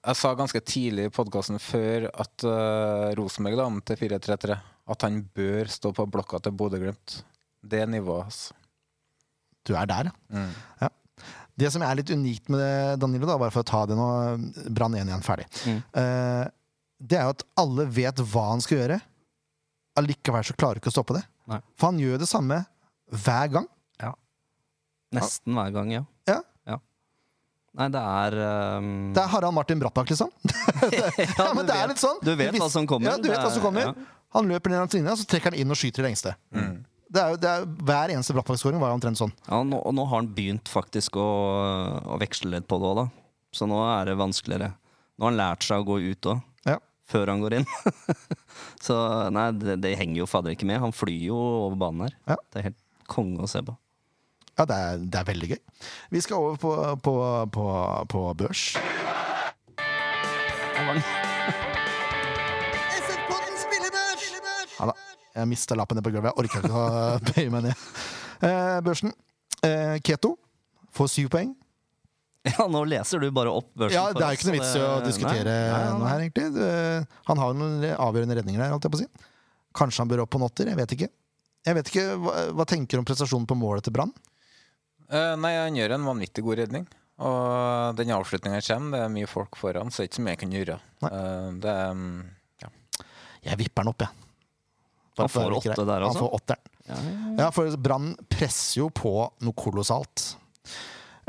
C: Jeg sa ganske tidlig i podkasten før at uh, Rosenborg la om til 4-3-3. At han bør stå på blokka til Bodø-Glimt. Det nivået hans.
A: Du er der, ja.
C: Mm.
A: Det som er litt unikt med det, Danilo, da, bare for å ta det nå, Brann 1 igjen ferdig,
B: Mm.
A: uh, det er jo at alle vet hva han skal gjøre. Allikevel så klarer du ikke å stoppe det.
B: Nei.
A: For han gjør det samme hver gang. Ja.
B: Nesten hver gang, ja.
A: Ja.
B: Nei, det er um...
A: Det er Harald Martin Brattbakk, liksom. ja, men det er litt sånn.
B: Du vet hva som kommer.
A: Ja, du vet hva som kommer.
B: ja.
A: Han løper ned langs linja, så trekker han inn og skyter i lengste.
C: Mm.
A: Det er det er, hver eneste Brattbakk-skåring var omtrent sånn.
B: Ja, nå, og nå har han begynt faktisk å, å veksle litt på det òg, da. Så nå er det vanskeligere. Nå har han lært seg å gå ut òg,
A: Ja.
B: før han går inn. så nei, det, det henger jo fader ikke med. Han flyr jo over banen her.
A: Ja.
B: Det er helt konge å se på.
A: Ja, det er, det er veldig gøy. Vi skal over på, på, på, på børs. Ja da. Jeg mista lappen ned på gulvet. Jeg orka ikke å bøye meg ned. Eh, børsen. Eh, Keto får syv poeng.
B: Ja, nå leser du bare opp børsen
A: Ja, Det er ikke noe vits i å diskutere
B: Nei, nei, nei.
A: noe her, egentlig. Han har noen avgjørende redninger der, holdt jeg på å si. Kanskje han bør opp på notter. Jeg vet ikke. Jeg vet ikke, Hva, hva tenker du om prestasjonen på målet til Brann?
C: Uh, nei, han gjør en vanvittig god redning. Og den avslutninga kommer, det er mye folk foran, så det er ikke så mye jeg kan gjøre. Eh, Det er mm, ja.
A: Jeg vipper den opp, jeg.
B: Han får åtte der, altså?
A: Han får åtteren.
B: Ja, ja, ja.
A: Ja, for Brann presser jo på noe kolossalt.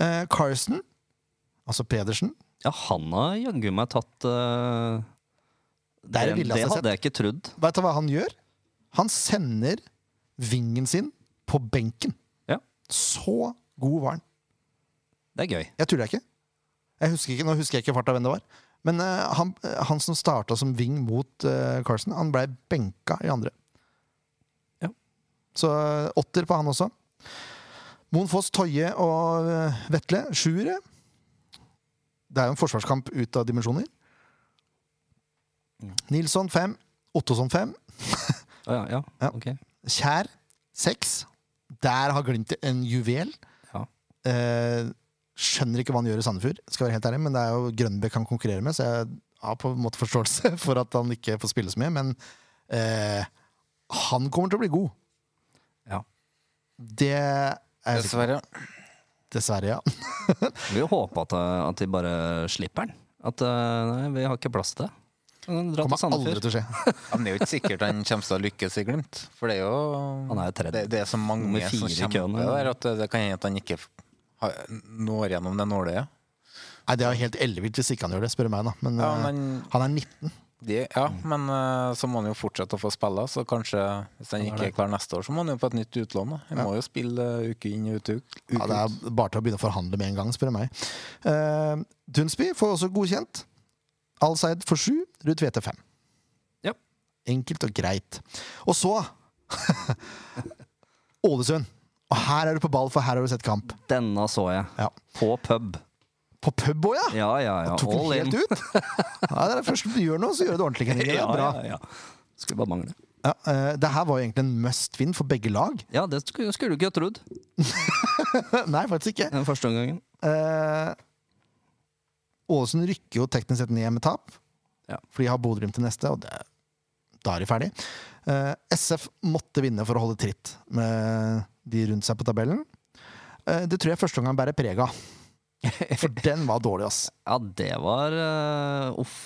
A: Eh, Carson, altså Pedersen
B: ja, han har jaggu meg tatt eh,
A: Det det
B: det, hadde jeg ikke trodd.
A: Vet du hva han gjør? Han sender vingen sin på benken.
B: Ja.
A: Så god var han.
B: Det er gøy.
A: Jeg tuller ikke. Jeg husker ikke. Nå husker jeg ikke farta hvem det var. Men uh, han, han som starta som wing mot uh, Carson, han blei benka i andre. Så eh, åtter på han også. Moen Foss, Toje og eh, Vetle, sjuere. Det er jo en forsvarskamp ut av dimensjoner. Nilsson fem. Ottosson fem.
B: Ja, ja.
A: Ja.
B: Okay.
A: Kjær seks. Der har Glimt en juvel.
B: Ja.
A: Eh, skjønner ikke hva han gjør i Sandefjord, skal være helt ærlig, men det er jo Grønbekk han konkurrerer med, så jeg har på en måte forståelse for at han ikke får spille så mye. Men eh, han kommer til å bli god. Det er.
C: Dessverre.
A: Dessverre, ja.
B: Vi håper at, eh, at de bare slipper den. At eh, nei, vi har ikke plass til det. Dra til
A: Kommer aldri til å skje.
C: Ja, men det er jo ikke sikkert han kommer til å lykkes i Glimt. For det er jo
B: Han er jo tredje.
C: det, det er så mange som kjemper der at det, det kan hende at han ikke har, når gjennom det nåløyet.
A: Nei, Det er jo helt ellevilt hvis ikke han gjør det, spør du meg. da Men,
C: Ja,
A: eh,
C: men,
A: han er 19.
C: de, ja, men uh, så må han jo fortsette å få spille, så kanskje hvis han ikke er klar neste år, så må han jo på et nytt utlån. da. Han må jo spille eh, uke inn og uke ut. Uke
A: Ja, det er bare til å begynne å forhandle med en gang, spør du meg. Uh, Dunsby får også godkjent. Alseid for sju, Ruud Tvete fem.
B: Ja.
A: Enkelt og greit. Og så Ålesund. Og her er du på ball, for her har du sett kamp.
B: Denne så jeg.
A: Ja.
B: På pub.
A: På pub òg, ja!
B: Ja, ja, ja.
A: Tok
B: All
A: den
B: in.
A: helt ut. Nei, det er først du gjør noe, så gjør du det ordentlig. Henning.
B: Ja,
A: bra.
B: ja, ja. Skulle bare mangle.
A: Ja, uh, det her var jo egentlig en must win for begge lag.
B: Ja, det skulle, skulle du ikke ha trodd
A: Nei, faktisk ikke.
B: den første omgangen.
A: Eh, Ålesund rykker jo teknisk sett ned med tap,
B: Ja.
A: for de har Bodø-Glimt til neste, og det, da er de ferdig. Uh, SF måtte vinne for å holde tritt med de rundt seg på tabellen. Eh, det tror jeg første omgang bærer preg av. For den var dårlig, ass.
B: Ja, det var uh, Uff.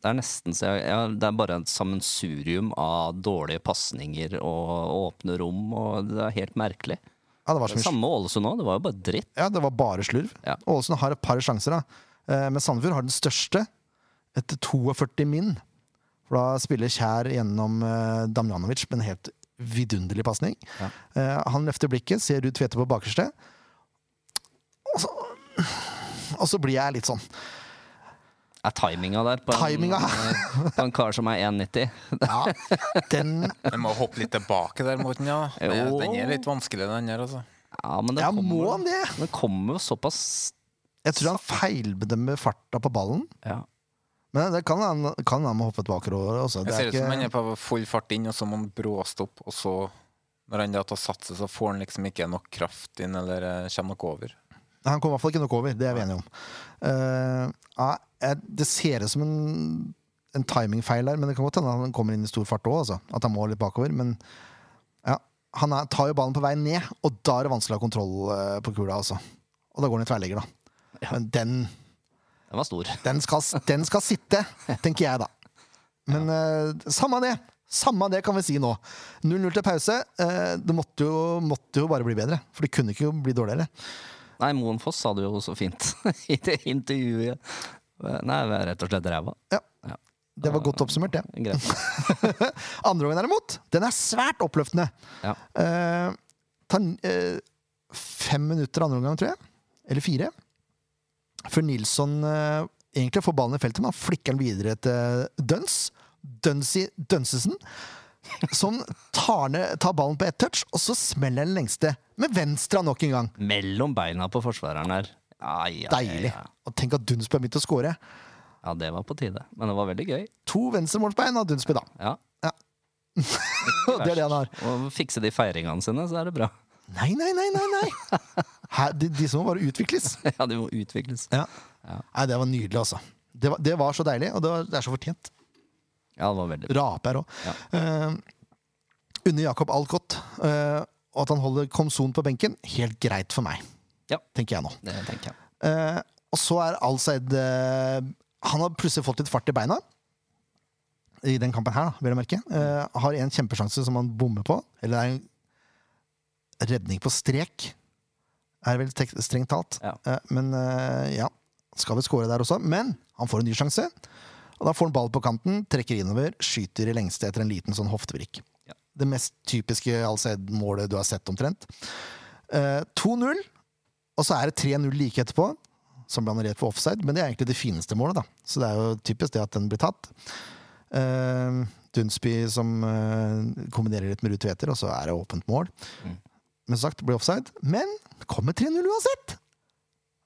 B: Det er nesten så jeg, ja, Det er bare et sammensurium av dårlige pasninger og åpne rom, og det er helt merkelig.
A: Ja, det var som
B: Samme Ålesund òg, det var jo bare dritt.
A: Ja, det var bare slurv.
B: Ja.
A: Ålesund har et par sjanser, da. Eh, Men Sandefjord har den største, etter 42 min. For da spiller Kjær gjennom eh, Damjanovic med en helt vidunderlig pasning.
B: Ja.
A: Han løfter blikket, ser Ruud Tvete på bakerste. Og så, blir jeg litt sånn
B: Er timinga der på en, på en kar som er 1,90?
A: Ja, den
C: Jeg må hoppe litt tilbake der, Morten. Ja.
B: Jo.
C: Den er litt vanskelig, den der. altså.
B: Ja, men det
A: Ja,
B: kommer,
A: må han det?
B: Den kommer jo såpass
A: Jeg tror han feilbedømmer farta på ballen.
B: Ja.
A: Men det kan han kan han må hoppe tilbake også.
C: Det
A: jeg
C: ser
A: er
C: ut som han er på full fart inn, og så må han bråstoppe. Og så, når han da tar satset, så får han liksom ikke nok kraft inn, eller eh, kommer nok over.
A: Han kommer i hvert fall ikke nok over. Det er vi enige om. Uh, ja, det ser ut som en, en timingfeil der, men det kan godt hende han kommer inn i stor fart òg. Altså. At han må litt bakover. Men ja, han er, tar jo ballen på vei ned, og da er det vanskelig å ha kontroll eh, på kula. Altså. Og da går han i tverrligger, da. Men den,
B: Den var stor.
A: den, skal, den skal sitte, tenker jeg da. Men uh, samme det. Samme det kan vi si nå. 0-0 til pause. Uh, det måtte jo, måtte jo bare bli bedre, for det kunne ikke bli dårligere.
B: Nei, Moen Foss sa det jo så fint i det intervjuet. Nei, rett og slett ræva.
A: Ja.
B: Ja.
A: Det var godt oppsummert, det.
B: Ja.
A: Andre gangen derimot, den er svært oppløftende.
B: Ja.
A: Eh, tar eh, fem minutter andre omgang, tror jeg. Eller fire. Før Nilsson eh, egentlig får ballen i feltet, men han flikker den videre til Duns. Dunsy Dunsesen. Som tar, ned, tar ballen på ett touch, og så smeller den lengste med venstre nok en gang.
B: Mellom beina på forsvareren her. Ja, ja,
A: Deilig.
B: Ja,
A: Og tenk at Dunsby har begynt å score.
B: ja, det var på tide. Men det var veldig gøy.
A: To venstremålsbein av Dunsby, da.
B: Ja.
A: Og det er det han har.
B: Og fikse de feiringene sine, så er det bra.
A: Nei, nei, nei, nei! nei. Her, de, de som må bare utvikles.
B: Ja, de må utvikles.
A: Ja.
B: Ja.
A: Nei, det var nydelig, altså. Det var, det var så deilig, og det, var, det er så fortjent.
B: Ja, det var veldig.
A: Rape her òg.
B: Ja.
A: Uh, under Jakob Alcott, uh, og at han holder Komson på benken, helt greit for meg,
B: Ja.
A: tenker jeg nå.
B: Det tenker jeg.
A: Uh, og så er Alseid eh, Han har plutselig fått litt fart i beina. I den kampen her, da, vil jeg merke. Eh, har en kjempesjanse som han bommer på. Eller det er en redning på strek, er vel strengt talt.
B: Ja.
A: Eh, men eh, ja, skal vel skåre der også. Men han får en ny sjanse. Og da får han ball på kanten, trekker innover, skyter i lengste etter en liten sånn hoftevrikk. Det mest typiske Alseid-målet du har sett, omtrent. Eh, 2-0, og så er det 3-0 like etterpå, som blander rett for offside. Men det er egentlig det fineste målet, da. Så det er jo typisk det at den blir tatt. Uh, Dunsby som uh, kombinerer litt med Ruud Tveter, og så er det åpent mål.
B: Mm.
A: Men som sagt, det blir offside. Men kommer 3-0 uansett!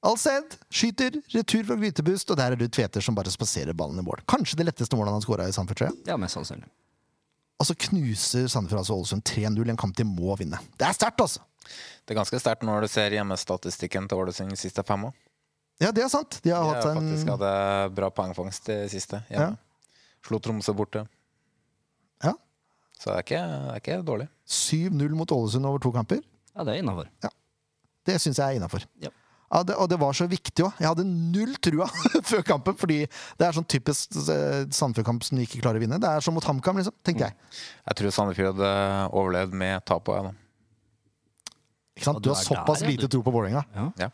A: Alsed skyter, retur fra Grytebust, og der er Ruud Tveter som bare spaserer ballen i mål. Kanskje det letteste målet han har skåra i Sandefjord, 3.
B: Ja, mest sannsynlig.
A: Og så knuser Sandefjord altså Ålesund 3-0 i en kamp de må vinne. Det er sterkt, altså!
C: Det er ganske sterkt når du ser hjemmestatistikken til Ålesund de siste fem år.
A: Ja, det er sant. De har
C: De
A: hatt en
C: faktisk hatt bra poengfangst i siste. hjemme. Slo Tromsø borte.
A: Ja.
C: Så det er ikke, det er ikke dårlig.
A: 7-0 mot Ålesund over to kamper.
B: Ja, det er innafor.
A: Det syns jeg er innafor.
B: Ja.
A: Ja, det, og det var så viktig òg. Jeg hadde null trua før kampen, fordi det er sånn typisk eh, Sandefjord-kamp som de ikke klarer å vinne. Det er som mot HamKam, liksom, tenkte jeg.
C: Jeg tror Sandefjord hadde overlevd med tap òg, jeg, da.
A: Ikke sant? Du
B: du
A: har såpass
B: der,
A: lite
B: du.
A: tro på Vålerenga.
B: Ja.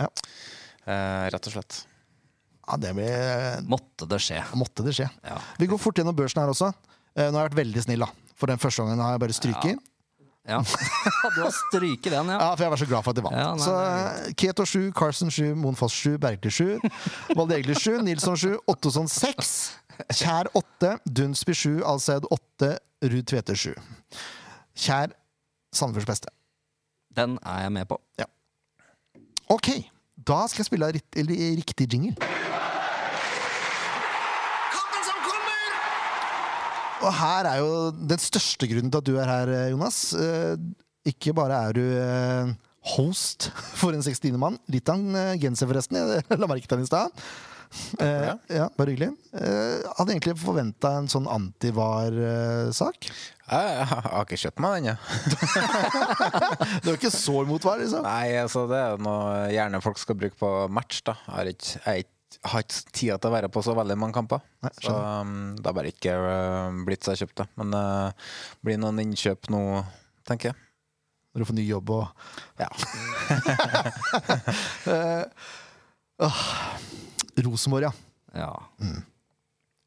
C: Eh, rett og slett.
A: Ja, det ble,
B: Måtte det skje.
A: måtte det skje.
B: Ja.
A: Vi går fort gjennom børsen her også. Eh, Nå har jeg vært veldig snill, da. For den første gangen har jeg bare stryket.
B: Ja. du har stryket den, ja.
A: Ja, for jeg var så glad for at de vant.
B: Ja, nei,
A: så eh, Keto 7, Carson 7, Monfoss 7, Bergli 7, Valdegli 7, Nilsson 7, Ottosson 6, Kjær 8, Dunsby 7, Alseid 8, Ruud Tveter 7. Kjær Sandefjords beste.
B: Den er jeg med på.
A: Ok, da skal jeg spille av riktig jingle. Og her er jo den største grunnen til at du er her, eh, Jonas. Eh, Ikke bare er du eh, host for en 69. mann. Litt av en genser, forresten. Jeg la merke til den i stad. Eh, ja, bare hyggelig. Eh, hadde egentlig forventa en sånn antivar-sak.
C: Jeg, jeg har ikke kjøpt meg den, jeg.
A: Du er ikke så imot var, liksom.
C: Nei, altså det er jo noe gjerne folk skal bruke på match, da. Jeg er ikke, jeg har ikke- har ikke tida til å være på så veldig mange kamper.
A: Nei,
C: så um, det har bare ikke uh, blitt så jeg kjøpte. Men det blir noen innkjøp nå, tenker jeg.
A: Når du får ny jobb og
C: Ja.
A: uh, Rosenborg, ja.
B: Ja.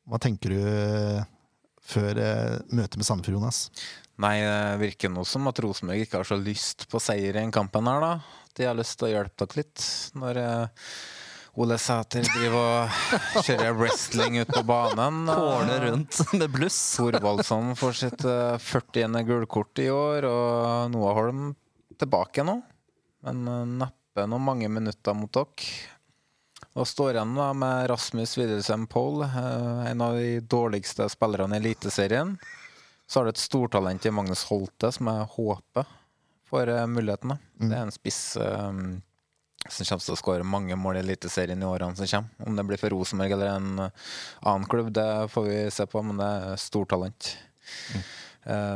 A: Hva tenker du eh, før uh, møtet med Sandefjord, Jonas?
C: Nei, det virker nå som at Rosenborg ikke har så lyst på seier i den kampen her, da. De har lyst til å hjelpe dere litt når eh, Ole Sæter driver og kjører wrestling ut på banen.
B: Kåler rundt med bluss.
C: Thorvaldsson får sitt eh, 40. gullkort i år, og Noah Holm tilbake nå. Men eh, neppe noen mange minutter mot dere. Og står igjen da med Rasmus Widersen Pohl, eh, en av de dårligste spillerne i Eliteserien. Så har du et stortalent i Magnus Holte, som jeg håper får eh, muligheten. da. Det er en spiss eh, som kommer til å skåre mange mål i Eliteserien i årene som kommer. Om det blir for Rosenborg eller en eh, annen klubb, det får vi se på, men det er stortalent. Mm.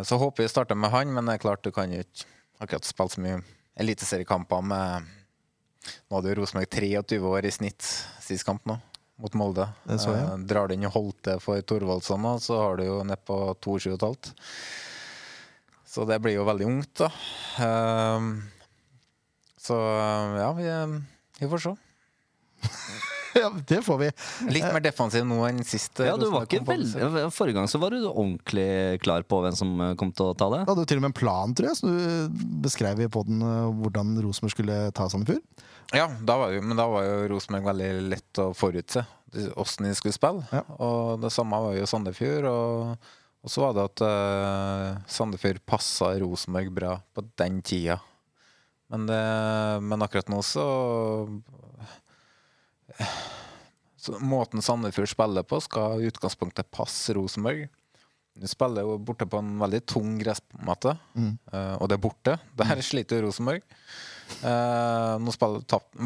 C: Så håper vi starter med han, men det er klart du kan jo ikke akkurat spille så mye eliteseriekamper med Nå hadde jo Rosenborg 23 år i snitt sist kamp nå, mot Molde.
A: Det så jeg.
C: Eh, Drar du inn Holte for Thorvaldsson så har du jo nedpå 22,5. Så det blir jo veldig ungt, da. Eh, Så ja, vi, vi får se.
A: ja, det får vi.
C: Litt mer defensiv nå enn sist. eh,
B: Ja, du var ikke
C: på
B: veldig Forrige gang så var du ordentlig klar på hvem som eh, kom til å ta det.
A: Du hadde jo til og med en plan, tror jeg, så du beskrev i poden hvordan Rosenborg skulle ta Sandefjord.
C: Ja, da var jo, men da var jo Rosenborg veldig lett å forutse åssen de skulle spille.
A: Ja.
C: Og det samme var jo Sandefjord. Og, og så var det at uh, Sandefjord passa Rosenborg bra på den tida. Men, det, men akkurat nå så så Måten Sandefjord spiller på, skal i utgangspunktet passe Rosenborg. De spiller jo borte på en veldig tung gressmatte,
A: Mm.
C: eh, og det er borte. Der sliter jo Rosenborg. Eh, nå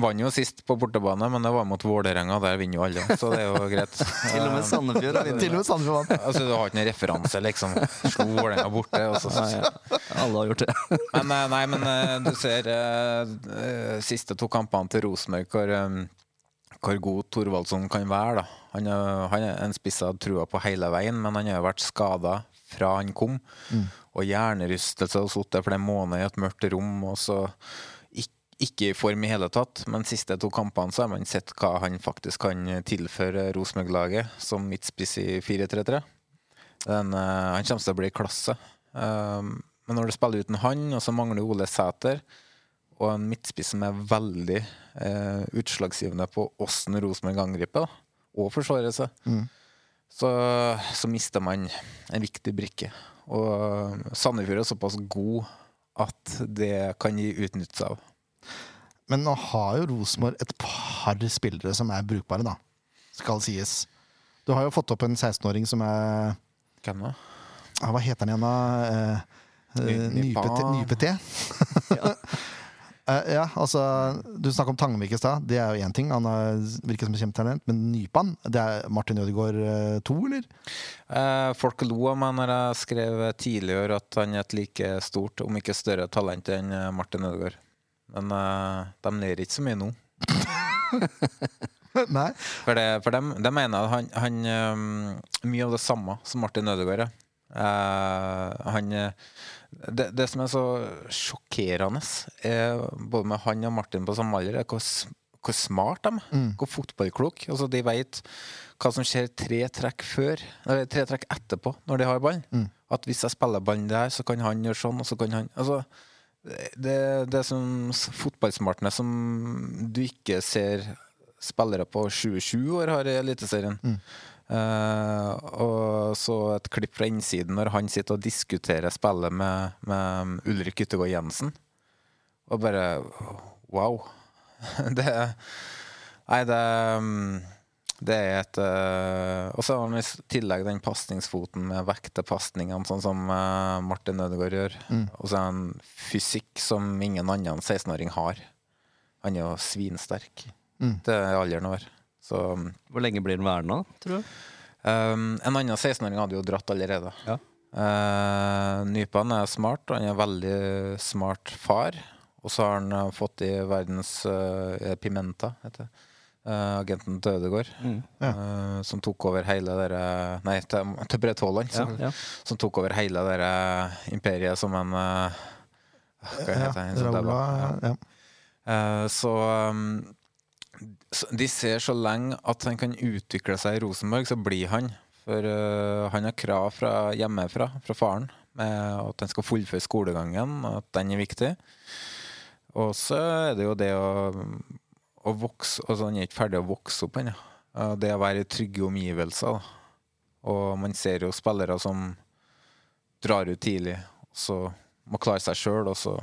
C: vant jo sist på bortebane, men det var mot Vålerenga, der vinner jo alle. Så det er jo greit.
B: Til og med Sandefjord har
A: Til og med Sandefjord vant.
C: Eh, altså, du har ikke noen referanse, liksom. Slo Vålerenga borte. Også, så.
B: Ja, ja. Alle har gjort det.
C: Men, eh, nei, men eh, du ser eh, eh, siste to kampene til Rosenborg hvor eh, hvor god Thorvaldsson kan være. da. Han er, han er en spiss jeg trua på hele veien, men han har jo vært skada fra han kom. Og hjernerystelse og sittet flere måneder i et mørkt rom, og så ikke, i form i hele tatt. Men de siste to kampene så har man sett hva han faktisk kan tilføre Rosenborg-laget som midtspiss i 4-3-3. Eh, Han kommer til å bli klasse. Um, men når du spiller uten han, og så mangler Ole Sæter, og en midtspiss som er veldig eh, utslagsgivende på åssen Rosenborg angriper, og forsvarer seg, så, så mister man en viktig brikke. Og Sandefjord er såpass god at det kan gi utnyttelse av.
A: Men nå har jo Rosenborg et par spillere som er brukbare, da. Skal sies. Du har jo fått opp en 16-åring som er
C: Hvem da?
A: Ja, Hva heter han igjen, da? Eh, eh, ja. Uh, ja, altså Du snakka om Tangvik i stad. Det er jo én ting. Han er, virker som et kjempetalent. Men Nypan, det er Martin Ødegaard to, eller?
C: Uh, folk lo av meg når jeg skrev tidligere at han er et like stort, om ikke større, talent enn Martin Ødegaard. Men uh, de ler ikke så mye nå.
A: Nei.
C: For, det, for dem, de mener han, han um, Mye av det samme som Martin Ødegaard er. Eh, han eh, det, det som er så sjokkerende, er både med han og Martin på samme alder, er hvor, hvor smart de er. Hvor fotballklok. Altså, de vet hva som skjer tre trekk før Eller tre trekk etterpå, når de har ballen. At hvis jeg spiller ballen der, så kan han gjøre sånn, og så kan han Altså, det, det som fotballsmartene som du ikke ser spillere på 27 år har i Eliteserien. Eh, og så et klipp fra innsiden når han sitter og diskuterer spillet med, med Ulrik Yttergård Jensen. Og bare wow. det Nei, det mm, det er et eh, Og så har han i tillegg den pasningsfoten med til sånn som eh, Martin Ødegaard gjør. Og så er han fysikk som ingen annen 16-åring har. Han er jo svinsterk. Det er alderen vår. Så
B: Hvor lenge blir han værende, tror du?
C: um, En annen 16-åring hadde jo dratt allerede.
B: Ja.
C: Uh, Nypan er smart, og han er veldig smart far. Og så har han eh, fått i verdens uh, Pimenta, heter det. Eh, agenten til Ødegaard. eh, som tok over hele dere Nei, til, til Brett Haaland. Som,
B: ja.
C: som tok over hele dere imperiet som en eh, Hva heter han?
A: Raula.
C: Ja.
A: ja.
C: Eh, så, de ser så lenge at han kan utvikle seg i Rosenborg, så blir han. For uh, han har krav fra hjemmefra, fra faren, med at han skal fullføre skolegangen, at den er viktig. Og så er det jo det å, å vokse Altså, han er ikke ferdig å vokse opp ennå. Det å være i trygge omgivelser. Da. Og man ser jo spillere som drar ut tidlig, og så må klare seg sjøl, og så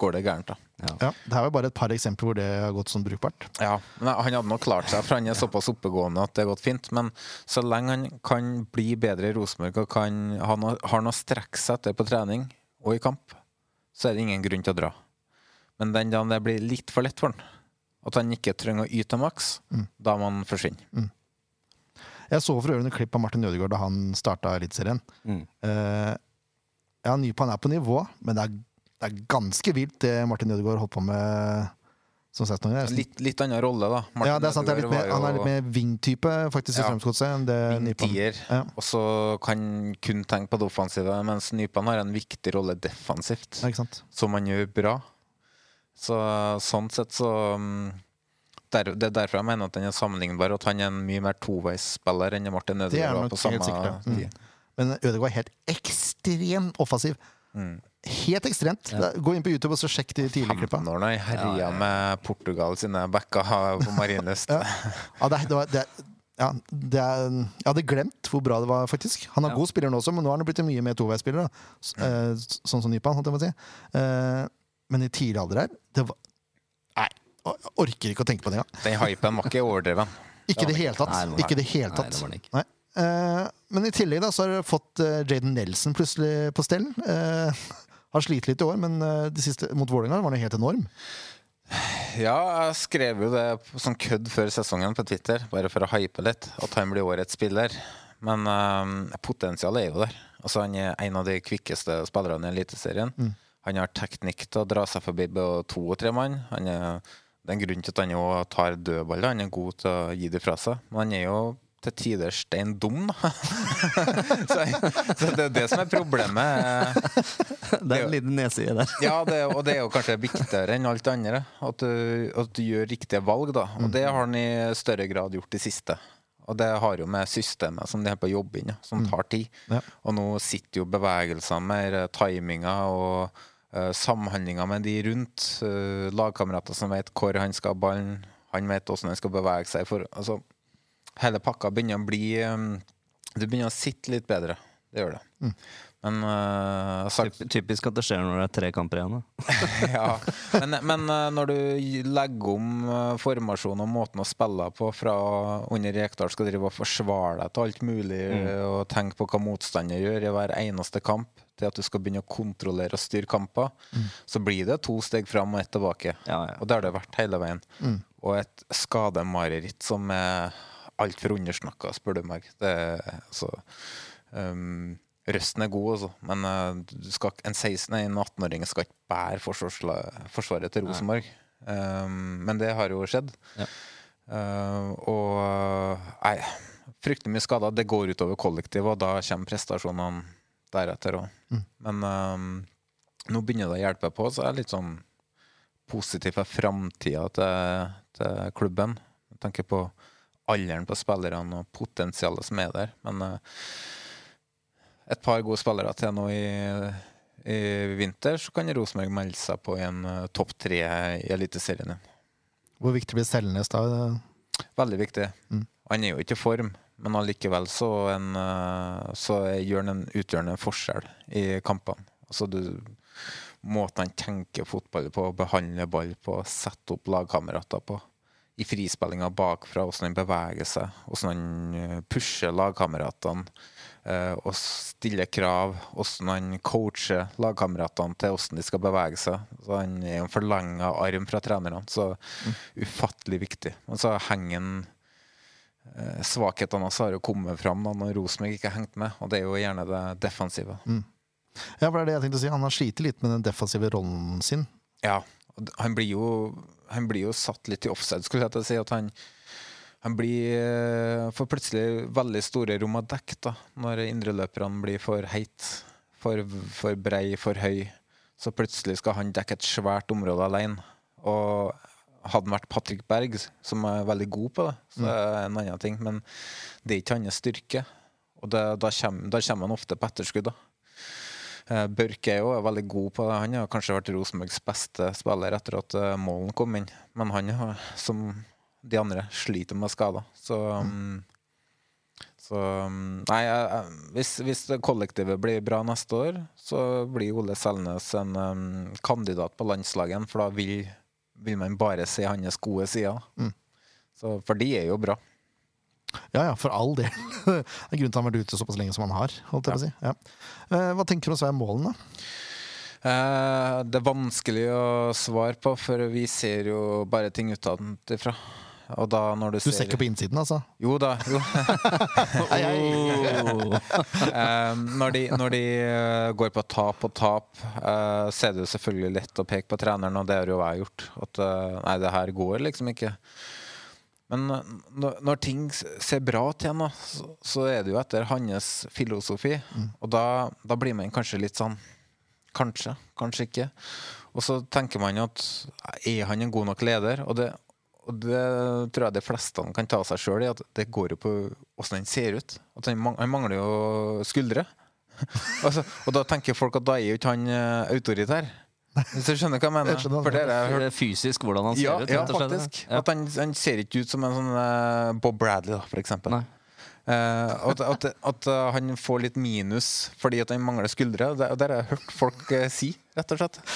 C: går det gærent, da.
A: Ja, det her var bare et par eksempler hvor det har gått sånn brukbart.
C: Ja, men Han hadde nok klart seg, for han er såpass oppegående at det har gått fint. Men så lenge han kan bli bedre i Rosenborg og kan, han har noe å strekke seg etter på trening og i kamp, så er det ingen grunn til å dra. Men den dagen det blir litt for lett for han, at han ikke trenger å yte maks, da man forsvinner. Mm.
A: Jeg så for øvrig en klipp av Martin Ødegaard da han starta Eliteserien.
B: Mm.
A: Uh, ja, Nypan er på nivå, men det er, det er ganske vilt det Martin Ødegaard holdt på med som 16-åring.
C: Litt, litt annen rolle, da.
A: Ja, det er sant. Det er litt mer, han er litt mer wing-type faktisk i
C: Ja.
A: Strømsgodset enn det Nypan. Ja.
C: og så kan kun tenke på det offensive, mens Nypan har en viktig rolle defensivt.
A: Ja, ikke sant?
C: som han gjør bra. Så sånn sett så mm, der, Det er derfor jeg mener at den er sammenlignbar, og at han er en mye mer toveisspiller enn Martin Ødegaard var på samme
A: ja.
C: tid.
A: Mm. Men Ødegaard er helt ekstremt offensiv.
C: Mm.
A: Helt ekstremt. Ja. Gå inn på YouTube og så sjekk de tidligere klippa.
C: 15 år nå, jeg herja med Portugal sine backer på Marienlyst.
A: Ja. Ja, det, det, var, det, ja, det er, jeg hadde glemt hvor bra det var, faktisk. Han er
B: Ja.
A: god spiller nå også, men nå har han blitt en mye mer toveisspiller. da. S- eh, Sånn som Nypan, holdt jeg på å si. Men i tidlig alder her det var, Nei, jeg orker ikke å tenke på det engang.
C: Den hypen var ikke overdreven.
A: Ikke i det hele tatt.
B: Nei, det
A: Ikke det hele
B: Nei, det var ikke.
A: Nei. Eh, men i tillegg da, så har du fått uh, Jaden Nelson plutselig på stell. Uh, har slitt litt i år, men eh, det siste mot Vålerenga var han helt enorm.
C: Ja, jeg skrev jo det som kødd før sesongen på Twitter, bare for å hype litt, at han blir årets spiller. Men potensialet er jo der. Altså, han er en av de kvikkeste spillerne i Eliteserien. Han har teknikk til å dra seg forbi både to og tre mann. Han er Det er en grunn til at han jo tar dødballer. Han er god til å gi det fra seg. Men han er jo til tider stein dum, da. så, så det er det som er problemet.
B: Det er en liten nedside der.
C: Ja, det, og det er jo kanskje viktigere enn alt det andre. At du, at du gjør riktige valg, da. Og det har han i større grad gjort i siste. Og det har jo med systemet som de holder på å jobbe inn, som tar tid.
A: Ja.
C: Og nå sitter jo bevegelsene mer, timinga og samhandlinga med de rundt. Uh, lagkamerater som vet hvor han skal ha ballen. Han vet hvordan han skal bevege seg. For, altså, hele pakka begynner å bli um, Du begynner å sitte litt bedre. Det gjør det. Men uh, sagt,
B: Typisk at det skjer når det er tre kamper igjen. Da.
C: ja. Men, men uh, når du legger om uh, formasjonen og måten å spille på fra under Rekdal skal drive og forsvare deg til alt mulig og tenke på hva motstander gjør i hver eneste kamp, til at du skal begynne å kontrollere og styre kamper, så blir det to steg fram og ett tilbake.
B: Ja, ja.
C: Og det har det vært hele veien. Og et skademareritt som er altfor undersnakka, spør du meg. Det er altså um, Røsten er god, altså, men eh, du skal, en 16 nei, en 18-åring skal ikke bære forsvaret til Rosenborg. Um, men det har jo skjedd.
B: Ja.
C: Uh, og nei, fryktelig mye skader. Det går utover kollektivet, og da kommer prestasjonene deretter òg. Men um, nå begynner det å hjelpe på, så jeg er litt sånn positiv for framtida til, til klubben. Med tenker på alderen på spillerne og potensialet som er der. Men eh, et par gode spillere til nå i, i vinter, så kan Rosenborg melde seg på en eh, topp tre i Eliteserien.
A: Hvor viktig blir Selnes da?
C: Veldig viktig.
A: Mm.
C: Han er jo ikke i form, men allikevel så, en, eh, så gjør han en utgjørende forskjell i kampene. Altså du, måten han tenker fotball på, behandler ball på, setter opp lagkamerater på. I frispillinga bakfra, hvordan han beveger seg, hvordan han eh, pusher lagkameratene. eh, og stiller krav, hvordan han coacher lagkameratene til hvordan de skal bevege seg. Så Han er en forlenga arm fra trenerne, så ufattelig viktig. Og så henger han eh, Svakhetene hans har jo kommet fram da, når Rosenborg ikke har hengt med, og det er jo gjerne det defensive.
A: Ja, for det er det jeg tenkte å si. Han har slitt litt med den defensive rollen sin.
C: Ja, han blir jo Han blir jo satt litt i offside, skulle jeg til å si. At han, han blir eh, får plutselig veldig store rom å dekke da, når indreløperne blir for heit, for, for brei, for høy. Så plutselig skal han dekke et svært område alene. Og hadde han vært Patrick Berg, som er veldig god på det, så er det en annen ting. Men det er ikke hans styrke. Og det, da, kommer, da kommer han ofte på etterskudd. da. Eh, Børke er jo veldig god på det. Han har kanskje vært Rosenborgs beste spiller etter at eh, Målen kom inn. Men han som de andre, sliter med skader. Så, um, så um, Nei, hvis, hvis kollektivet blir bra neste år, så blir Ole Selnes en um, kandidat på landslaget, for da vil, vil man bare se hans gode sider. Så, for de er jo bra.
A: Ja ja, for all del. Det er grunnen til at han har vært ute såpass lenge som han har. Holdt jeg på å si. ja. Eh, Hva tenker du om så er målene?
C: Eh, det er vanskelig å svare på, for vi ser jo bare ting utenfra. Og da når du,
A: Du ser ikke på innsiden, altså?
C: Jo da. Jo. Eh, når de, når de eh, går på tap og tap, eh, så er det jo selvfølgelig lett å peke på treneren, og det har jo jeg gjort. At eh, nei, det her går liksom ikke. Men når, ting ser bra ut igjen, så, er det jo etter hans filosofi. Og da, da blir man kanskje litt sånn Kanskje, kanskje ikke. Og så tenker man jo at er han en god nok leder? Og det, og det tror jeg de fleste kan ta seg sjøl i, at det går jo på åssen han ser ut. At han, han mangler jo skuldre. altså, og da tenker folk at da er jo ikke han eh, autoritær. Hvis du skjønner hva jeg mener?
A: Jeg skjønner.
C: For dere har hørt
B: Fysisk hvordan han ser
C: ja,
B: ut.
C: ja, faktisk.
B: Ja.
C: At han, han ser ikke ut som en sånn uh, Bob Bradley, da, for eksempel.
B: Nei.
C: Eh, at, at, at eh, han får litt minus fordi at han mangler skuldre. Det, det har jeg hørt folk uh, si, rett og slett.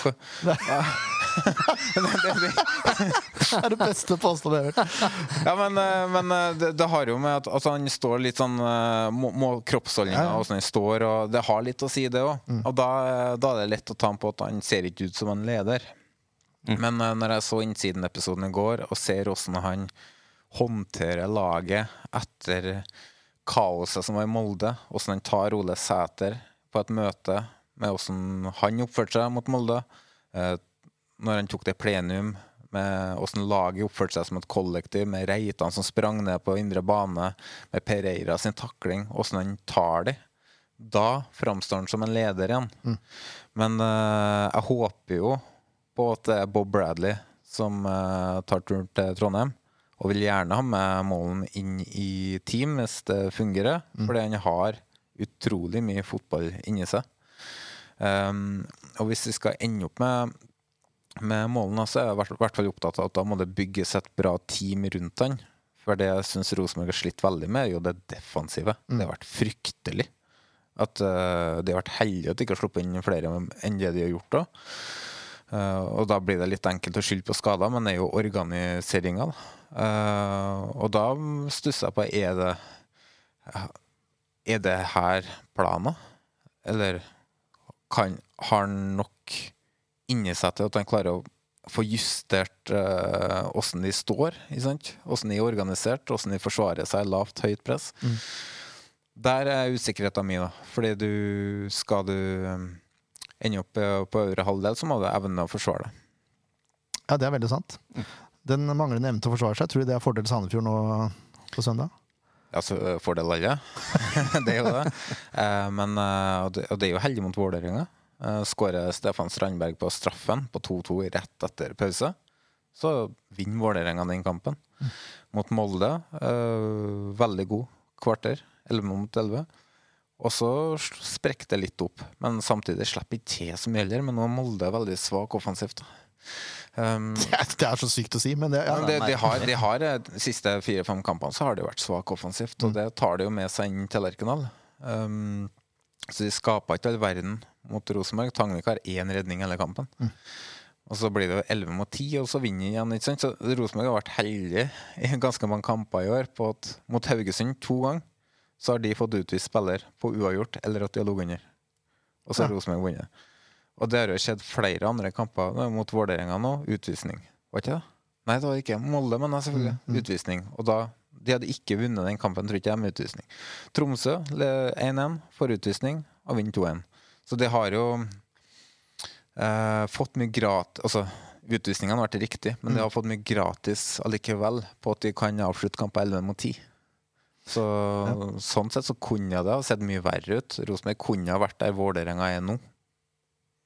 C: Det, det,
A: er det beste påstanden jeg har hørt.
C: ja, men, uh, men det, det har jo med at altså, han står litt sånn må, må, Kroppsholdninga
A: Ja, ja.
C: og åssen han står, og det har litt å si, det òg. Og da, da er det lett å ta ham på at han ser ikke ut som en leder. Men eh, når jeg så Innsiden-episoden i går, og ser åssen han håndterer laget etter kaoset som var i Molde, hvordan han tar Ole Sæter på et møte med hvordan han oppførte seg mot Molde, eh, når han tok det plenum med hvordan laget oppførte seg som et kollektiv, med Reitan som sprang ned på indre bane, med Pereira sin takling, hvordan han tar de. Da framstår han som en leder igjen. Men eh, jeg håper jo på at det er Bob Bradley som eh, tar turen til Trondheim. Og vil gjerne ha med Målen inn i team hvis det fungerer, fordi han har utrolig mye fotball inni seg. Um, og hvis vi skal ende opp med, med målene, så er jeg i hvert- fall opptatt av at da må det bygges et bra team rundt han. For det jeg syns Rosenborg har slitt veldig med, er jo det defensive. Det har vært fryktelig. At uh, De har vært heldige at de ikke har sluppet inn flere enn det de har gjort. da. Eh, og da blir det litt enkelt å skylde på skader, men det er jo organiseringa. Eh, og da stusser jeg på er det Er det her planen? Eller kan, har han nok inni seg til at han klarer å få justert uh, de står, åssen de er organisert, åssen de forsvarer seg lavt, høyt press. Der er usikkerheten min, da. Fordi du skal du um, ende opp eh, på øvre halvdel, så må du evne å forsvare det.
A: Ja, det er veldig sant. Den manglende evnen til å forsvare seg, tror du det er fordel Sandefjord nå på søndag?
C: Altså, eh, fordel alle. det er jo det. Eh, men, og det. Er jo heldig mot Vålerenga. Skårer Stefan Strandberg på straffen på 2-2 rett etter pause. Så vinner Vålerenga den kampen. Mot Molde, veldig god kvarter. 11 mot 11. Og så sprekker det litt opp. Men samtidig slipper ikke til så mye heller. Men nå er Molde veldig svak offensivt. Um,
A: Det er, det er så sykt å si, men det, ja,
C: det, de har, de har eh, de siste fire-fem kampene så har de vært svak offensivt, og det tar de jo med seg inn til Lerkendal. Um, så de skaper ikke all verden mot Rosenborg. Tangvik har én redning hele kampen. Og så blir det 11 mot 10, og så vinner de igjen. ikke sant? Så Rosenborg har vært heldig i ganske mange kamper i år på at mot Haugesund to ganger så har de fått utvist spiller på uavgjort eller at de har ligget under. Og så har
A: Ja.
C: Rosenborg vunnet. Og det har jo skjedd flere andre kamper mot Vålerenga nå. Utvisning. Var ikke det? Nei, det var ikke Molde, men selvfølgelig. Utvisning. Og da De hadde ikke vunnet den kampen, tror ikke jeg, med utvisning. Tromsø 1-1, får utvisning og vinner 2-1. Så de har jo eh, fått mye gratis Altså, utvisningene har vært riktig, men de har fått mye gratis allikevel på at de kan avslutte kamper 11 mot 10. Så sånn sett så kunne det ha sett mye verre ut. Rosenborg kunne ha vært der Vålerenga er nå.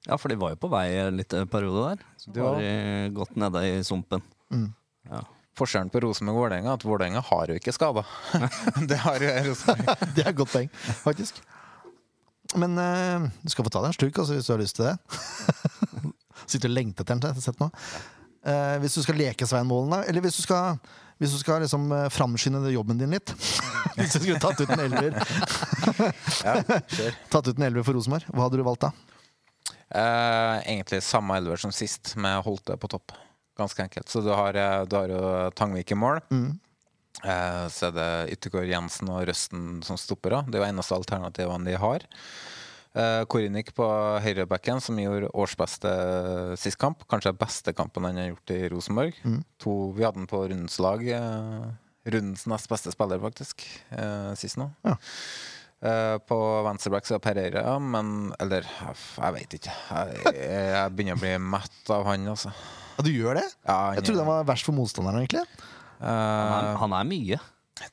B: Ja, for de var jo på vei litt en periode der. Så
C: de
B: var
C: ja.
B: godt gått nede i sumpen.
A: Mm.
B: Ja.
C: Forskjellen på Rosenborg og Vålerenga er at Vålerenga har jo ikke skader. det har jo Rosenborg.
A: det er et godt poeng, faktisk. Men uh, du skal få ta deg en slurk altså, hvis du har lyst til det. Sitter og lengter etter den. sett nå. Eh, hvis du skal leke Svein Målen, da, eller hvis du skal, hvis du skal liksom, eh, framskynde jobben din litt Hvis du skulle tatt ut en elver
C: Ja.
A: Tatt ut en elver for Rosenborg, hva hadde du valgt da?
C: Eh, egentlig samme elver som sist, med Holte på topp. Ganske enkelt. Så du har, eh, du har jo Tangvik i mål.
A: Mm.
C: Eh, så er det Yttergård Jensen og Røsten som stopper stoppere. Det er jo eneste alternativene de har. Eh, Korinik på høyrebacken, som gjorde årsbeste sist kamp. Kanskje beste kampen han har gjort i Rosenborg. To, vi hadde den på rundens lag. Eh, rundens nest beste spiller, faktisk, eh, sist nå.
A: Ja.
C: Eh, på venstreback så er Pereira, ja, men Eller jeg veit ikke. Jeg, jeg begynner å bli mett av han, altså.
A: Ja, du gjør det?
C: Ja,
A: Jeg trodde han var verst for motstanderen, egentlig.
B: Han
C: Eh,
B: er, han er mye.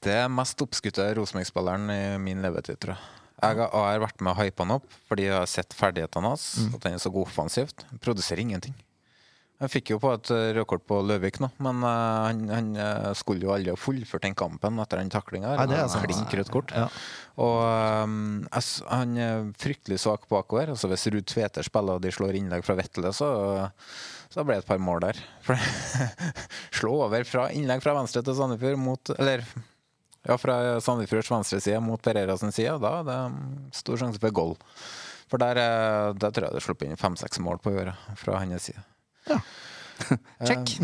C: det er mest oppskutte Rosenborg-spilleren i min levetid, tror jeg. Jeg har- har vært med og hypa han opp fordi jeg har sett ferdighetene hans. At han er så god offensivt. Produserer ingenting. Han fikk jo på et eh, rødkort på Løvik nå, men uh, han, han eh, skulle jo aldri ha fullført den kampen etter den taklinga. Klink rødt kort.
A: Ja.
C: Og um, altså, han er fryktelig svak bakover. Altså Hvis Ruud Tveter spiller og de slår innlegg fra Vetle, så, så blir det et par mål der. Slå over fra innlegg fra venstre til Sandefjord mot Eller ja, fra Sandefjords venstre side mot Pereiras side. Da er det stor sjanse for goal. For der, eh, der tror jeg det slipper inn fem-seks mål på året fra hans side.
B: Check.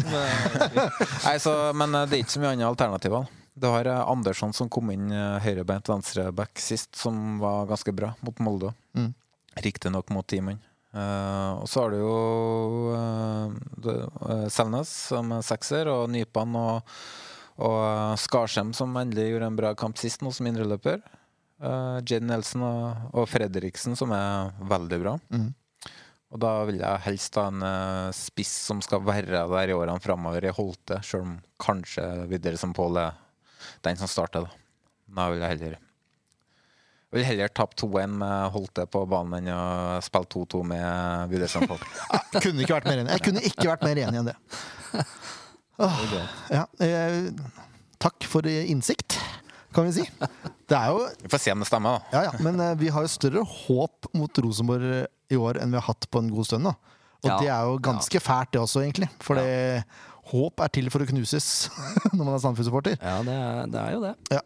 C: Nei, så, men eh, det er ikke så mye andre alternativer. Du har eh, Andersson som kom inn eh, høyrebeint venstreback sist, som var ganske bra mot Molde.
A: Mm.
C: Riktignok mot ti mann. Uh, og så har du jo uh, Selnes som er sekser, og Nypan og, og eh, Skarsheim som endelig gjorde en bra kamp sist, nå som indreløper. Uh, Jade Nelson og, og Fredriksen som er veldig bra.
A: Mm.
C: Og da vil jeg helst ha en uh, spiss som skal være der i årene framover i Holte, sjøl om kanskje videre som Pål er den som starter, da. Da vil jeg heller jeg vil heller tape 2-1 med Holte på banen enn å spille 2-2 med som Pål.
A: Kunne ikke vært mer enig Jeg kunne ikke vært mer enig enn det. Åh, ja, eh, takk for innsikt, kan vi si. Det er jo
C: Vi får se om det stemmer, da.
A: Ja, ja, men eh, vi har jo større håp mot Rosenborg i år enn vi har hatt på en god stund. Da. Og
B: Ja,
A: det er jo ganske fælt, det også, egentlig. For håp er til for å knuses når man er Sandefjord-supporter.
B: Ja, det er, det er jo det.
A: Ja.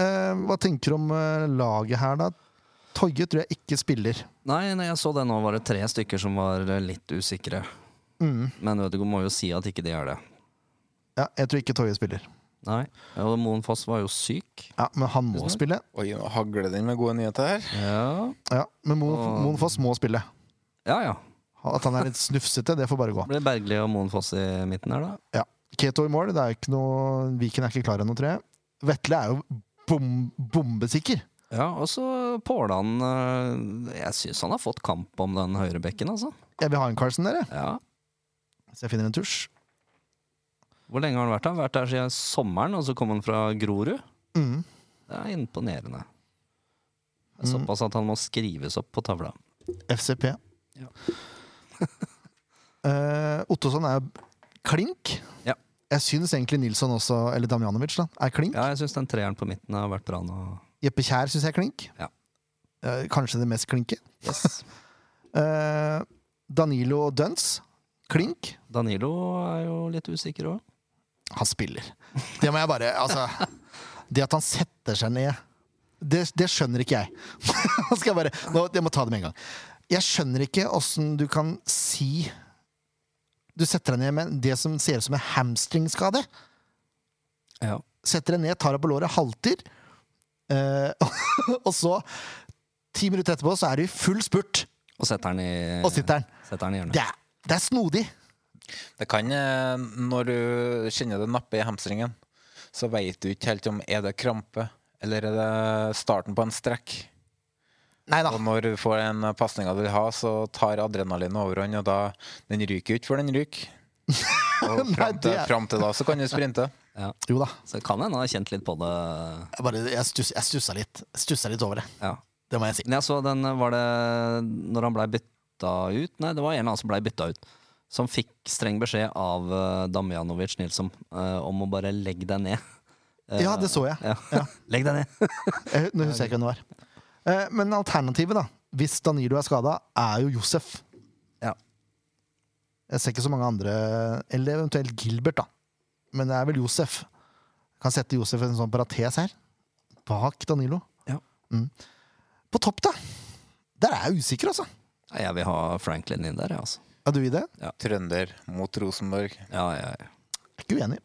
A: Eh, hva tenker du om eh, laget her, da? Toye tror jeg ikke spiller.
B: Nei, når jeg så det nå, var det tre stykker som var eh, litt usikre.
A: Mm.
B: Men Ødegaard må jo si at ikke de er det.
A: Ja, jeg tror ikke Toje spiller.
B: Nei. Og Moen Foss var jo syk.
A: Ja, Men han må spille.
C: Oi, nå hagler den med gode nyheter her.
B: Ja,
A: Ja, Men Moen
B: Og-
A: Moen Foss må spille.
B: ja. ja.
A: At han er litt snufsete, det får bare gå.
B: Blir Bergli og Moen Foss i midten her, da.
A: Ja. Keto i mål, det er ikke noe Viken er ikke klar ennå, tror jeg. Vetle er jo bom, bombesikker.
B: Ja, og så Pålan øh, Jeg syns han har fått kamp om den høyre bekken, altså.
A: Jeg vil ha en Carlsen der, jeg.
B: Ja.
A: Så jeg finner en tusj.
B: Hvor lenge har han vært der? Vært der siden sommeren, og så kom han fra Grorud?
A: Mm.
B: Det er imponerende. Det er
A: Mm.
B: Såpass at han må skrives opp på tavla.
A: FCP.
B: Ja.
A: uh, Ottosson er klink.
B: Ja.
A: Jeg syns egentlig Nilsson også, eller Damjanovic, da, er klink.
B: Ja, jeg syns den treeren på midten har vært bra nå.
A: Jeppe Kjær syns jeg er klink.
B: Ja.
A: Uh, kanskje det mest klinke.
B: Yes.
A: uh, Danilo og Duns. Klink.
B: Danilo er jo litt usikker òg.
A: Han spiller. Det må jeg bare Altså, det at han setter seg ned Det, det skjønner ikke jeg. Nå skal jeg bare nå, Jeg må ta det med en gang. Jeg skjønner ikke åssen du kan si Du setter deg ned med det som ser ut som en hamstringskade.
B: Ja.
A: Setter deg ned, tar deg på låret, halter. Eh, og så, ti minutter etterpå, så er du i full spurt,
B: Og setter den i,
A: og sitter den.
B: setter den i hjørnet.
A: Det er, det er snodig.
C: Det kan, eh, når du kjenner det nappe i hamstringen, så veit du ikke helt om er det krampe eller er det starten på en strekk.
A: Neida.
C: Og når du får en pasning du vil ha, så tar adrenalin overhånd, og da Den ryker jo ikke før den ryker. Og fram til, fram til da så kan du sprinte.
B: Ja.
A: Jo da.
B: Så kan hende han har kjent litt på det.
A: Jeg, bare, jeg, stuss, jeg stussa litt. Stussa litt over det.
B: Ja.
A: Det må jeg si.
B: Men jeg så den, var det når han blei bytta ut? Nei, det var en av han som blei bytta ut. Som fikk streng beskjed av uh, Damjanovic Nilsson uh, om å bare legge deg ned. Uh,
A: Ja, det så jeg.
B: Ja.
A: Ja.
B: Legg deg ned!
A: Nå husker jeg ikke hvem det var. Uh, men alternativet, da, hvis Danilo er skada, er jo Josef.
B: Ja.
A: Jeg ser ikke så mange andre Eller eventuelt Gilbert, da. Men det er vel Josef. Kan sette Josef i en sånn parates her. Bak Danilo.
B: Ja.
A: Mm. På topp, da. Der er jeg usikker, altså.
B: Jeg vil ha Franklin inn der, jeg, altså.
A: Er du i det?
C: Trønder mot Rosenborg.
B: Ja, ja, ja.
A: Er ikke uenig.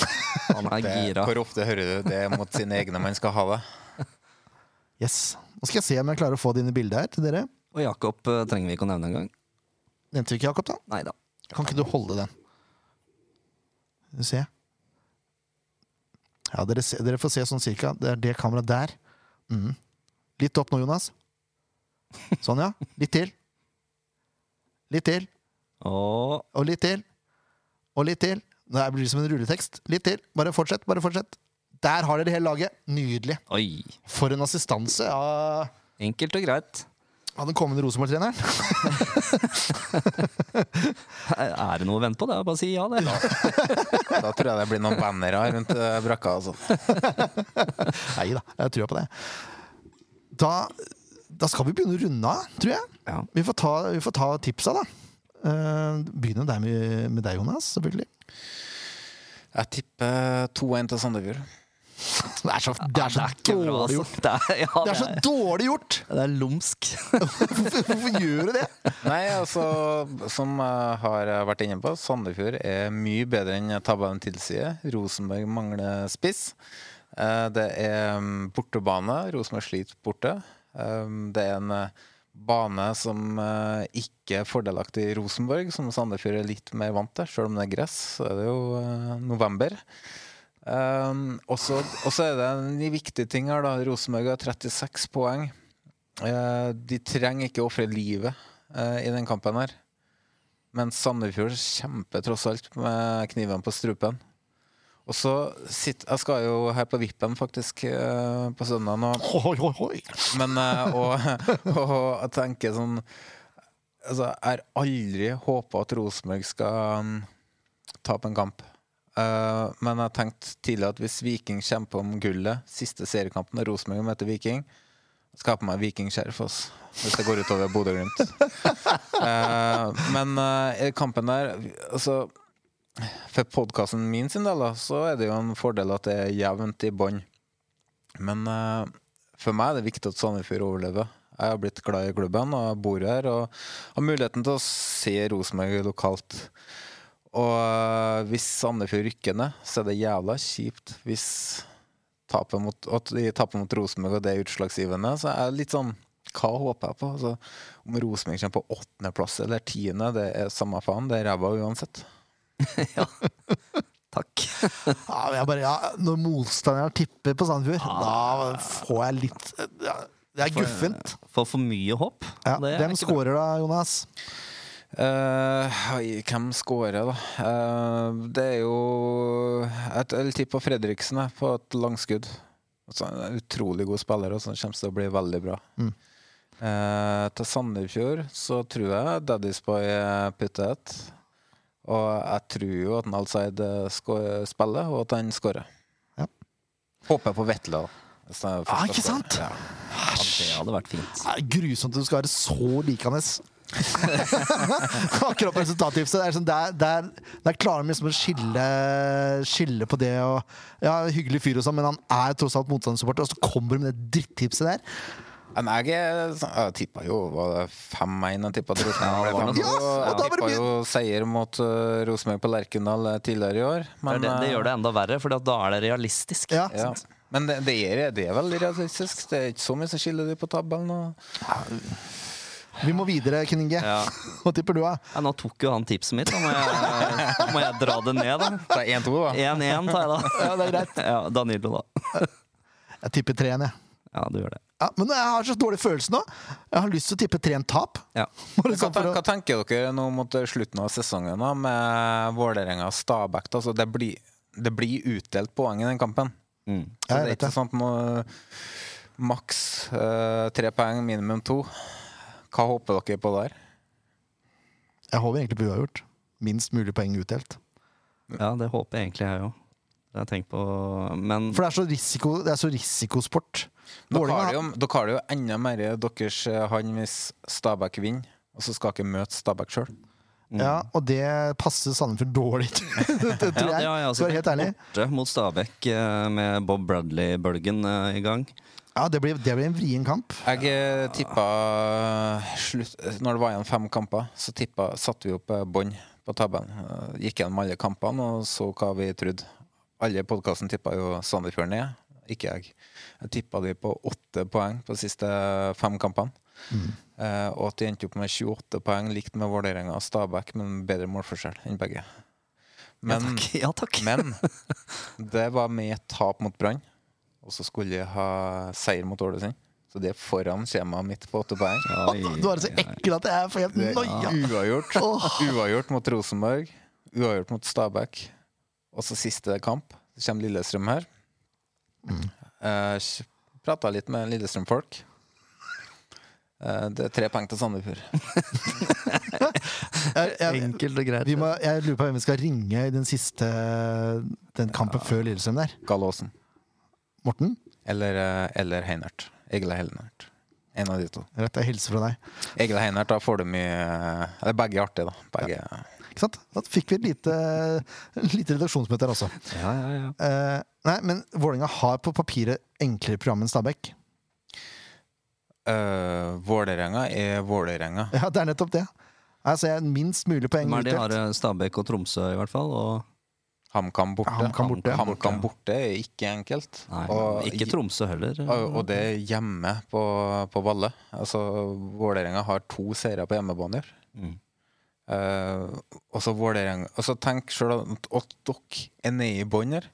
B: Han er gira.
C: hvor ofte hører du det mot sine egne man skal ha det?
A: Yes. Nå skal jeg se om jeg klarer å få dine bilder her til dere.
B: Og Jakob eh, trenger vi ikke å nevne engang.
A: Nevnte vi ikke Jakob, da?
B: Nei da.
A: Kan ikke du holde den? Se. Ja, dere, se, dere får se sånn cirka. Det er det kameraet der. Mm. Litt opp nå, Jonas. Sånn, ja. Litt til. Litt til.
B: Og
A: Og litt til. Og litt til. Det blir som en rulletekst. Litt til. Bare fortsett, bare fortsett. Der har dere hele laget. Nydelig.
B: oi!
A: For en assistanse Ja.
B: Enkelt og greit.
A: av den kommende Rosenborg-treneren.
B: Er det noe å vente på? Det er bare å si ja, det.
C: Da tror jeg det blir noen bannere rundt brakka brakka. Altså.
A: Nei da, jeg tror på det. Da, da skal vi begynne å runde av, tror jeg.
B: Ja.
A: Vi får ta, vi får ta tipsa, da. Uh, begynne der med, med deg, Jonas. selvfølgelig
C: Jeg tipper 2-1 til Sandefjord.
A: Det er så, det er så
B: ja, det er
A: dårlig
B: bra,
A: gjort.
B: Det er, ja,
A: Det er så dårlig gjort!
B: det er lumsk.
A: Hvorfor gjør du det?
C: Nei, altså, som jeg har vært inne på, Sandefjord er mye bedre enn tabellen tilsier. Rosenborg mangler spiss. Eh, Det er mm, bortebane. Rosenborg sliter borte. Um, Det er en eh, bane som eh, ikke er fordelaktig i Rosenborg, som Sandefjord er litt mer vant til. Selv om det er gress, så er det jo eh, november. Um, og så er det en viktig ting her, da. Rosenborg har 36 poeng. Uh, de trenger ikke ofre livet uh, i den kampen her. Men Sandefjord kjemper tross alt med kniven på strupen. Og så sitter Jeg skal jo her på Vippen faktisk eh, på søndag nå.
A: Oi!
C: Men eh, og, og jeg tenker sånn Altså, jeg har aldri håpa at Rosenborg skal um, tape en kamp. Uh, men jeg tenkte tidligere at hvis Viking kjemper om gullet, siste seriekampen, og Rosenborg møter Viking, skal jeg på meg vikingskjerf hvis det går utover Bodø-Glimt. uh, men uh, kampen der altså, For podkasten min sin del da, så er det jo en fordel at det er jevnt i bånn. Men uh, for meg er det viktig at Sandefjord overlever. Jeg har blitt glad i klubben og bor her og har muligheten til å se Rosenborg lokalt. Og uh, hvis Sandefjord rykker ned, så er det jævla kjipt hvis tapet mot, at de taper mot Rosenborg og det er utslagsgivende. Så jeg er litt sånn Hva håper jeg på? Altså, om Rosenborg kommer på åttendeplass eller tiende, det er samme faen. Det er ræva uansett.
B: Takk.
A: Ja, men jeg bare, ja, når motstanderen tipper på Sandefjord, da får jeg litt ja, Det er guffent.
B: Får for mye håp.
A: Ja.
B: Det er
A: Hvem
B: skårer
A: scorer da, Jonas?
C: Uh, hvem scorer, da? Uh, det er jo et Jeg tipper på Fredriksen jeg, på et langskudd. Altså, er en utrolig god spiller, og sånn kommer til å bli veldig bra.
A: Mm.
C: Uh, til Sandefjord så tror jeg Daddy's Boy putter et. Og jeg tror jo at Nalside spiller, og at han skårer.
A: Ja.
C: Håper på Vetle, Ja,
A: Ah, ikke sant?
C: Ja.
B: Det hadde vært fint.
A: Det er grusomt at du skal være så likende. Akkurat på resultattipset. Det er sånn, der, der, der klarer de liksom å skille, skille på det. Og, ja, hyggelig fyr og sånn, men han er tross alt motstandersupporter, og så kommer de med det drittipset der.
C: Men jeg, jeg tippa jo var det 5-1 jeg tippa til Rosenborg.
B: Ja, det var
C: ble
B: noe
C: 5-2,
A: sånt. Ja, og
C: jeg tippa jo seier mot uh, Rosenborg på Lerkendal eh, tidligere i år. Men,
B: det, er det, det
C: eh,
B: gjør det enda verre, for da er det realistisk.
A: Ja.
C: ja. Men det, det, er, det er veldig realistisk. Det er ikke så mye som skiller de på tabellen. Og...
A: Vi må videre, Kninge.
B: Ja.
A: Hva tipper du, da?
B: Ja, nå tok jo han tipset mitt. Da må jeg, må jeg dra det ned, da.
C: Det er 1-2, da.
B: 1-1 tar jeg, da.
A: Ja, det er greit.
B: Ja, Danilo, da.
A: Jeg tipper 3-1, jeg.
B: Ja, du gjør det.
A: Ja, men jeg har så dårlig følelse nå. Jeg har lyst til å tippe 3-1 tap.
B: Ja.
C: Hva,
A: tenker,
C: hva tenker dere nå mot slutten av sesongen da, med Vålerenga og Stabæk? Altså, det, blir, det blir utdelt poeng i den kampen.
B: Mm.
C: Så
A: Ja,
C: det er ikke sånn at må maks uh, tre poeng, minimum to. Hva håper dere på der?
A: Jeg håper egentlig på uavgjort. Minst mulig poeng utdelt.
B: ja, det håper jeg egentlig jeg òg. Men
A: For det er så, risiko, det er så risikosport.
C: Dere har, det jo, dere har jo enda mer deres eh, hånd hvis Stabæk vinner, og så skal dere møte Stabæk sjøl.
A: Ja, og det passer Sandefjord dårlig til. tror jeg.
B: ja, ja, ja, også
A: helt ærlig.
B: borte mot Stabæk eh, med Bob Bradley-bølgen eh, i gang.
A: Ja, det blir, det blir en vrien kamp.
C: Jeg tippa slutt, Når det var igjen fem kamper, så tippa, satte vi opp bånd på tabellen. Eh, Gikk gjennom alle kampene og så hva vi trodde. Alle i podkasten tippa jo Sandefjord ned, ikke jeg. Jeg tippa de på åtte poeng på de siste fem kampene. Eh, og at de endte opp med 28 poeng, likt med Vålerenga og Stabæk, men bedre målforskjell enn begge. Men,
B: ja, takk. Ja, takk.
C: men det var med tap mot Brann, og så skulle jeg ha seier mot Ålesund. Så det er foran skjemaet mitt på åtte poeng.
A: Du er så ekkel at jeg er
C: for helt
A: noia.
C: uavgjort. Uavgjort mot Rosenborg, uavgjort mot Stabæk. Og så siste kamp. Så kommer Lillestrøm her.
A: Mm.
C: Eh, Prata litt med Lillestrøm-folk. Uh, det er tre poeng til Sandefjord.
B: Enkelt og greit.
A: vi må, jeg lurer på hvem vi skal ringe i den siste Den kampen før Lillestrøm der.
C: Gallåsen.
A: Morten?
C: Eller, eh, eller Heinert. Egil Heinert. En av de to.
A: Rett, jeg hilser hilse fra deg.
C: Egil Heinert, da får du mye Eller begge er artige, da. Begge.
A: Ikke sant? Da fikk vi et lite, lite redaksjonsmøte her også.
B: Ja, ja, ja.
A: Eh, nei, men Vålerenga har på papiret enklere program enn Stabæk.
C: Uh, Vålerenga er Vålerenga.
A: Ja, det er nettopp det. Altså, jeg er minst mulig poeng
B: Men de har Stabæk og Tromsø, i hvert fall. Og
C: HamKam borte.
A: HamKam borte.
C: HamKam borte er ikke enkelt.
B: nei,
C: Og-
B: ikke Tromsø heller.
C: Og, og det er hjemme på, på Valle. Altså, Vålerenga har to seire på hjemmebane. i år.
B: Mm.
C: Eh, og så Vålerenga altså, tenk sjøl at, at dere er nede i bånn her.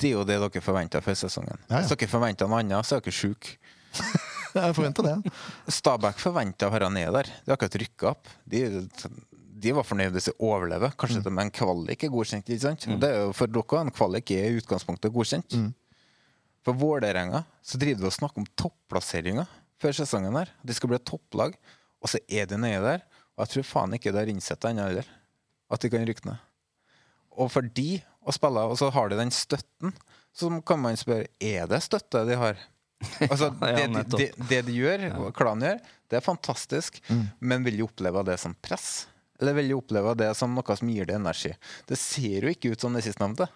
C: Det er jo det dere forventa før sesongen.
A: Ja, ja.
C: Hvis dere forventa noe annet, så er dere sjuke.
A: Jeg forventa det.
C: Stabæk forventa å være nede der. De har akkurat rykka opp. De, de var fornøyd hvis de overlever. Kanskje det med en kvalik er godkjent. ikke sant? Det er jo For dere en kvalik er i utgangspunktet godkjent. For Vålerenga så driver de og snakker om topplasseringer før sesongen. her. De skal bli et topplag, og så er de nede der. Og jeg tror faen ikke det har innsett det ennå heller. At de kan rykke ned. Og for de å spille, og så har de den støtten, så kan man spørre er det støtte de har. Altså, det,
B: de,
C: det, det de gjør, ja. klanen gjør, det er fantastisk. Men vil de oppleve det som press? Eller vil de oppleve det som noe som gir det energi? Det ser jo ikke ut som det sistnevnte.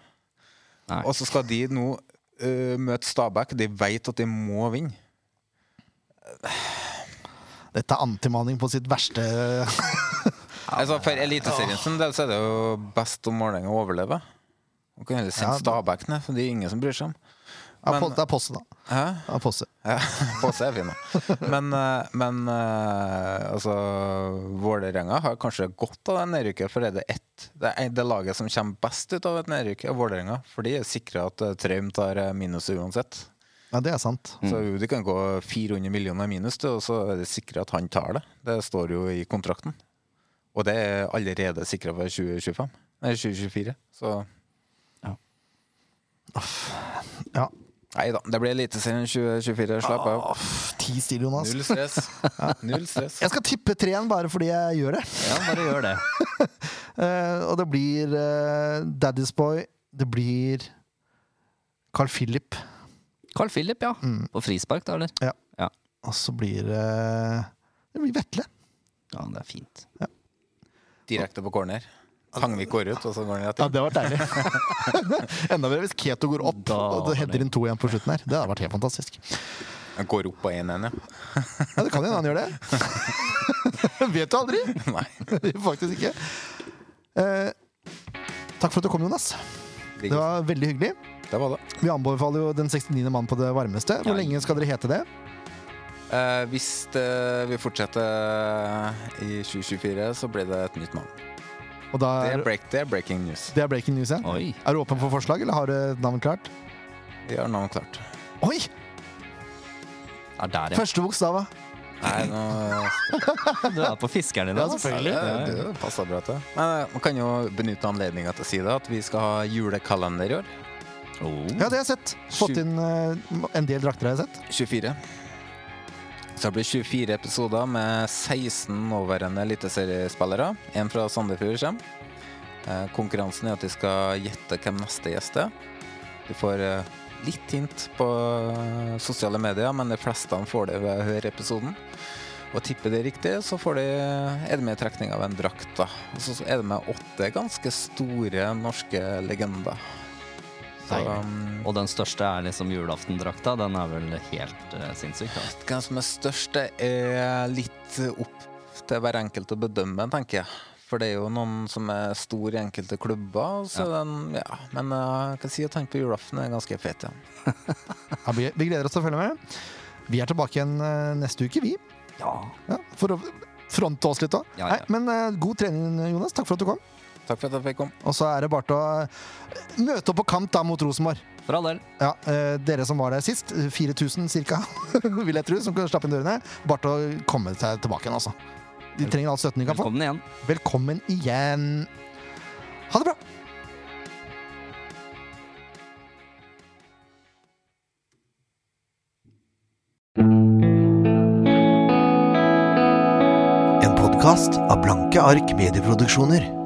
C: Og så skal de nå uh, møte Stabæk. De vet at de må vinne.
A: Dette er antimaning på sitt verste.
C: Altså, for Eliteserien sin del så er det jo best om Vålerenga overlever. Man kan heller sende
A: Ja,
C: Stabæk ned, for det er ingen som bryr seg om. Men-
A: det er posse, da.
C: Hæ?
A: Er posse.
C: Ja, posse er fin, da. Men, eh, men eh, altså Vålerenga har kanskje godt av det nedrykket, for er det ett Det er det laget som kommer best ut av et nedrykk, er Vålerenga. For de er sikra at eh, Traum tar minus uansett.
A: Ja, det er sant.
C: Så det kan gå 400 millioner minus, og så er det sikra at han tar det. Det står jo i kontrakten. Og det er allerede sikra for 2025. Nei, 2024. Så
A: Ja.
C: Nei da, det blir Eliteserien 2024. Slapp av.
A: Åh, Ti stil, Jonas.
C: Null stress. Null stress.
A: Jeg skal tippe tre igjen bare fordi jeg gjør det.
B: Ja, bare gjør det.
A: uh, og det blir uh, Daddy's Boy. Det blir Carl Philip.
B: Carl Philip, ja.
A: Mm.
B: På frispark, da, eller?
A: Og så blir det Det blir Vetle.
B: Ja, det er fint.
C: Direkte på corner. Tangvik går ut, og så går han rett
A: Ja, det hadde vært deilig. Enda bedre hvis Keto går opp
B: Da
A: og det header inn to igjen på slutten her. Det hadde vært helt fantastisk.
C: Han går opp på 1-1, ja.
A: Ja, det kan hende han gjør det. Vet du aldri.
C: Nei.
A: Faktisk ikke. Eh, takk for at du kom, Jonas. Det var veldig hyggelig.
C: Det var det.
A: Vi anbefaler jo Den 69. mann på det varmeste. Hvor
B: Ja.
A: lenge skal dere hete det?
C: Eh, hvis det, vil fortsette i 2024, så blir det et nytt navn.
A: Og da
C: Det
A: er,
C: er, break, det er breaking news.
A: det er breaking news, ja.
B: Oi.
A: Er du åpen for forslag, eller har du navnet navn klart?
C: Vi har navn klart.
A: Oi!
B: Ja, der, ja.
A: Første bokstav, da.
C: Nei, nå
B: Du er på fiskeren din,
A: Ja,
B: altså.
A: selvfølgelig.
C: Det, det passer bra til. Men eh, man kan jo benytte anledninga til å si det, at vi skal ha julekalender i år.
B: Oh.
A: Ja, det har jeg sett. Fått inn eh, en del drakter, jeg har sett.
C: 24. Så det blir 24 episoder med 16 nåværende eliteseriespillere. En fra Sandefjord kommer. Eh, Konkurransen er at de skal gjette hvem neste gjest er. Du får eh, litt hint på eh, sosiale medier, men de fleste får det ved å høre episoden. Og tipper det riktig, så får de, er det med i trekning av en drakt. da. Og så er det med åtte ganske store norske legender. Så, um,
B: Og den største er liksom julaftendrakta. Den er vel helt uh, sinnssyk. Da.
C: Hvem som er størst, det er litt opp til hver enkelt å bedømme, tenker jeg. For det er jo noen som er stor i enkelte klubber. Så den, ja. Men eh, jeg kan si å tenke på julaften er ganske fet, ja.
A: Ja, vi, gleder oss til å følge med. Vi er tilbake igjen eh, neste uke, vi.
B: Ja.
A: Ja, for å fronte oss litt òg.
B: Ja, ja.
A: Men uh, god trening, Jonas. Takk for at du kom.
C: Takk for at jeg fikk komme.
A: Og så er det bare til å eh, møte opp på kamp da mot Rosenborg.
B: For all del.
A: Ja, eh, Dere som var der sist, 4000 ca., vil jeg tro, som kunne slappe inn dørene. Bare til å komme seg tilbake igjen, altså. De trenger all støtten de kan få.
B: Velkommen igjen.
A: Velkommen igjen. Ha det bra.
D: En podkast av Blanke ark medieproduksjoner.